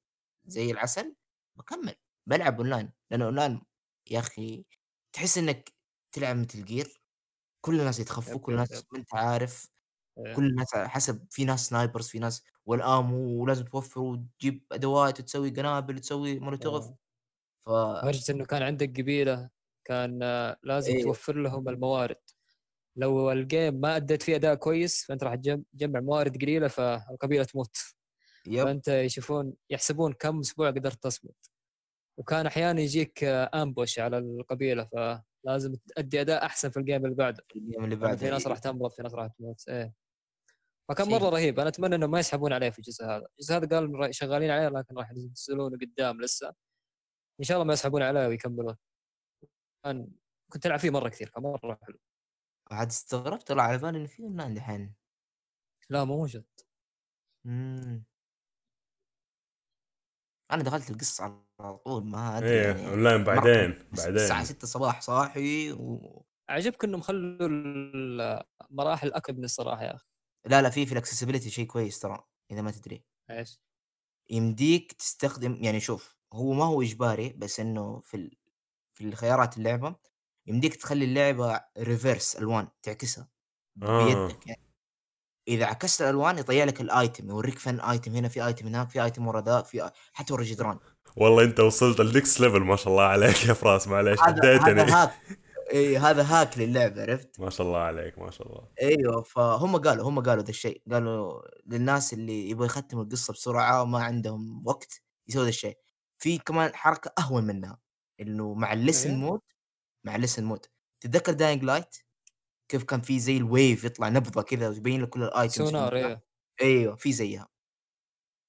زي العسل بكمل. بلعب أونلاين. لأنه أونلاين يا أخي تحس إنك تلعب Metal Gear. كل الناس يتخفوا كل الناس. ما أنت عارف. إيه. كل الناس على حسب في ناس snipers في ناس وال ammo ولازم توفر وتجيب أدوات وتسوي قنابل وتسوي مولوتوف آه. ف لدرجه إنه كان عندك قبيلة. كان لازم إيه. توفر لهم الموارد. لو ال game ما أديت فيه أداء كويس فأنت راح تجم- تجمع موارد قليلة فالقبيله تموت. yep. فأنت يشوفون يحسبون كم أسبوع قدرت تصمد. وكان أحيانا يجيك ambush على القبيلة فلازم تأدي أداء أحسن في ال game اللي بعده. ال game اللي بعده في ناس. راح تمرض في ناس راح تموت. إيه. فكان. مرة رهيب. أنا أتمنى انه ما يسحبون عليه في الجزء هذا. الجزء هذا قال شغالين عليه لكن راح ينزلونه قدام لسه. إن شاء الله ما يسحبون عليه ويكملون. كنت ألعب فيه مرة كثير كان مرة حلو. عاد استغربت طلع على بالي انه في اونلاين دحين لا مو موجود. أنا دخلت القصة على طول ما أدري إيه يعني. أونلاين بعدين كنت الساعة بعدين. 6 الصباح صاحي و... عجبك إنهم خلوا المراحل أكبر الصراحة يا أخي. لا لا في في ال accessibility شيء كويس ترى إذا ما تدري. إيش؟ يمديك تستخدم يعني شوف هو ما هو إجباري بس إنه في ال... في الخيارات اللعبة يمديك تخلي اللعبة reverse ألوان تعكسها آه. بيدك يعني. إذا عكست الألوان يطلع لك ال item يوريك فين item هنا في item هناك في item ورا ذا في حتى ورا جدران. والله أنت وصلت ال next level ما شاء الله عليك يا فراس معليش هذا اديتني هذا hack إي هذا hack للعبة عرفت؟ ما شاء الله عليك ما شاء الله. أيوه فهم قالوا هم قالوا ذا الشيء قالوا للناس اللي يبغوا يختموا القصة بسرعة وما عندهم وقت يسوي ذا الشيء. في كمان حركة أهون منها. إنه مع ال listen إيه. mode مع ال listen mode تتذكر Dying Light كيف كان في زي ال wave يطلع نبضة كذا ويبين لك كل ال items sonar إيه. أيوه في زيها.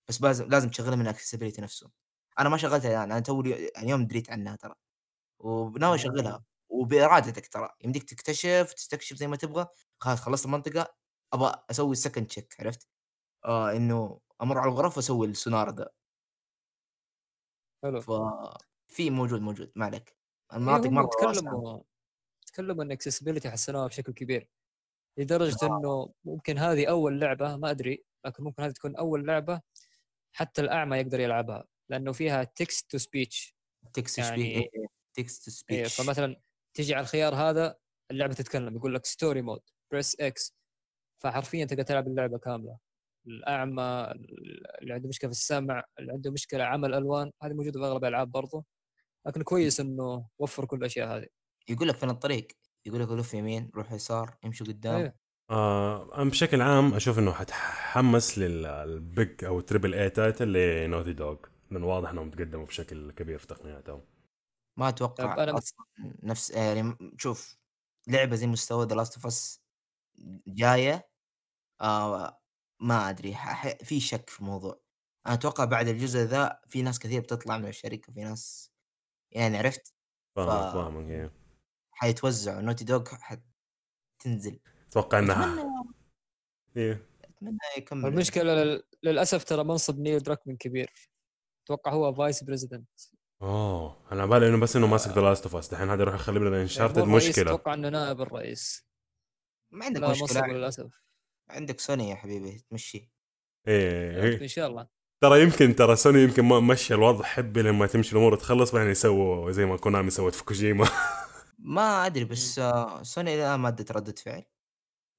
بس لازم لازم تشغلها من ال accessibility نفسه. أنا ما شغلتها الآن أنا تو يعني يوم دريت عنها ترى. وناوي أشغلها. آه. وبإرادتك ترى. يمديك تكتشف تستكشف زي ما تبغى. خلاص خلصت المنطقة. أبغى أسوي second check عرفت؟ آه إنه أمر على الغرف وأسوي السونار ده. حلو. ففي موجود موجود ما عليك. المناطق مره تكلموا تكلموا ان accessibility حسنوها بشكل كبير. لدرجة آه. إنه ممكن هذه أول لعبة ما أدري لكن ممكن هذه تكون أول لعبة حتى الأعمى يقدر يلعبها لأنه فيها text to speech text يعني- text إيه speech فمثلا تجي على الخيار هذا اللعبة تتكلم يقول لك story mode press X فحرفيا تقدر تلعب اللعبة كاملة. الأعمى اللي عنده مشكلة في السمع اللي عنده مشكلة عمل ألوان هذه موجودة في أغلب الألعاب برضه لكن كويس إنه وفر كل الأشياء هذه. يقول لك فين الطريق؟ يقول لك لف يمين روح يسار امشي قدام. إيه. آه أنا بشكل عام أشوف إنه حتحمس لل big أو triple A title لنوتي دوغ لأنه واضح إنهم تقدموا بشكل كبير في تقنياتهم. ما أتوقع طيب أنا أصلا نفس يعني شوف لعبة زي مستوى The Last of Us جاية آه ما أدري ح- ح- في شك في الموضوع. أنا أتوقع بعد الجزء ذا في ناس كثير بتطلع من الشركة في ناس يعني عرفت؟ فاهمك ف- فاهمك إيه. حيتوزعوا نوتي دوغ حتنزل. أتوقع إنها أتمنى إيه. أتمنى يكمل. والمشكلة لل... للأسف ترى منصب نيل دراكمن كبير. أتوقع هو vice president اوه أنا على بالي إنه بس إنه ماسك The Last of Us دحين هذا يروح يخلي لنا Uncharted مشكلة. أتوقع إنه نائب الرئيس. ما عندك مشكلة. للأسف. عندك سوني يا حبيبي تمشي. إيه إيه. إن شاء الله. ترى يمكن ترى سوني يمكن ما مشي الوضع حبي لما تمشي الأمور تخلص بعدين يسووا زي ما كونامي سوت في كوجيما ما أدري بس سوني الان ما ادت ردة فعل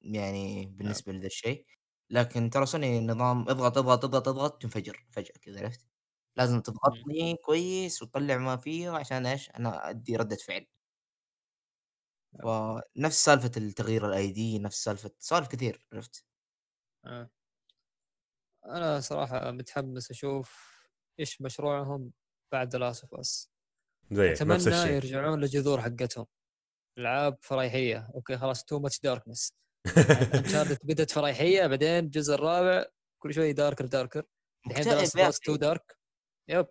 يعني بالنسبة لذا الشيء. لكن ترى سوني نظام اضغط اضغط اضغط اضغط تنفجر فجأة كذا عرفت؟ لازم تضغطني كويس وتطلع ما فيه عشان إيش؟ أنا أدي ردة فعل. فنفس سالفة التغيير ال ID نفس سالفة سوالف كثير عرفت؟ آه. أنا صراحة متحمس أشوف إيش مشروعهم بعد Last of Us أتمنى يرجعون للجذور حقتهم. العاب فرايحيه أوكي خلاص too much darkness Uncharted بدت فرايحيه بعدين الجزء الرابع كل شوي darker darker الحين Last two. Dark yep.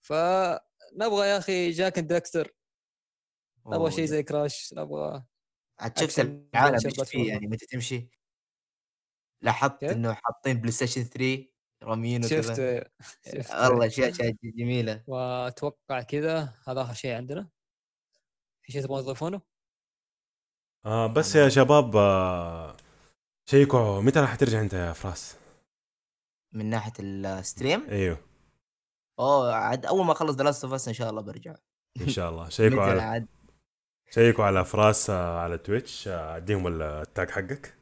فنبغى يا أخي Jak and Daxter نبغى شيء زي كراش نبغى عاد شفت العالم إيش. فيه يعني متى تمشي؟ لاحظت؟ إنه حاطين بلاي ستيشن 3 رامين وكذا. شفت والله اشياء جميلة. وأتوقع كذا هذا آخر شيء عندنا. في شيء تبغون تضيفونه؟ آه بس يا شباب آه check وا متى راح ترجع أنت يا فراس؟ من ناحية الستريم إيوه. أوه عاد أول ما أخلص ذا لاست اوف اس إن شاء الله برجع. إن شاء الله. شيكوا على شيكوا على فراس آه على تويتش آه، أديهم التاج حقك.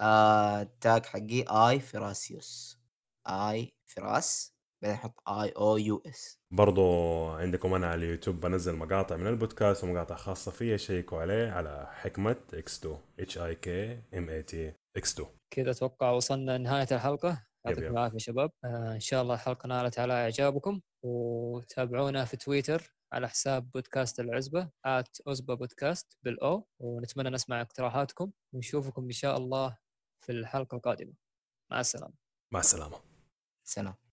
آه التاج حقي اي فراسيوس اي فراس بعدين أحط اي أو يو اس برضو عندكم أنا على اليوتيوب بنزل مقاطع من البودكاست ومقاطع خاصة فيا شيكوا عليه على حكمة إكس 2 اتش اي كي ام اي تي إكس 2 كذا أتوقع وصلنا لنهاية الحلقة. يعطيكم. العافية شباب. آه إن شاء الله الحلقة نالت على إعجابكم. وتابعونا في تويتر على حساب بودكاست العزبة @عزبة بودكاست بالأو. ونتمنى نسمع اقتراحاتكم. ونشوفكم إن شاء الله في الحلقة القادمة. مع السلامة. مع السلامة. سنه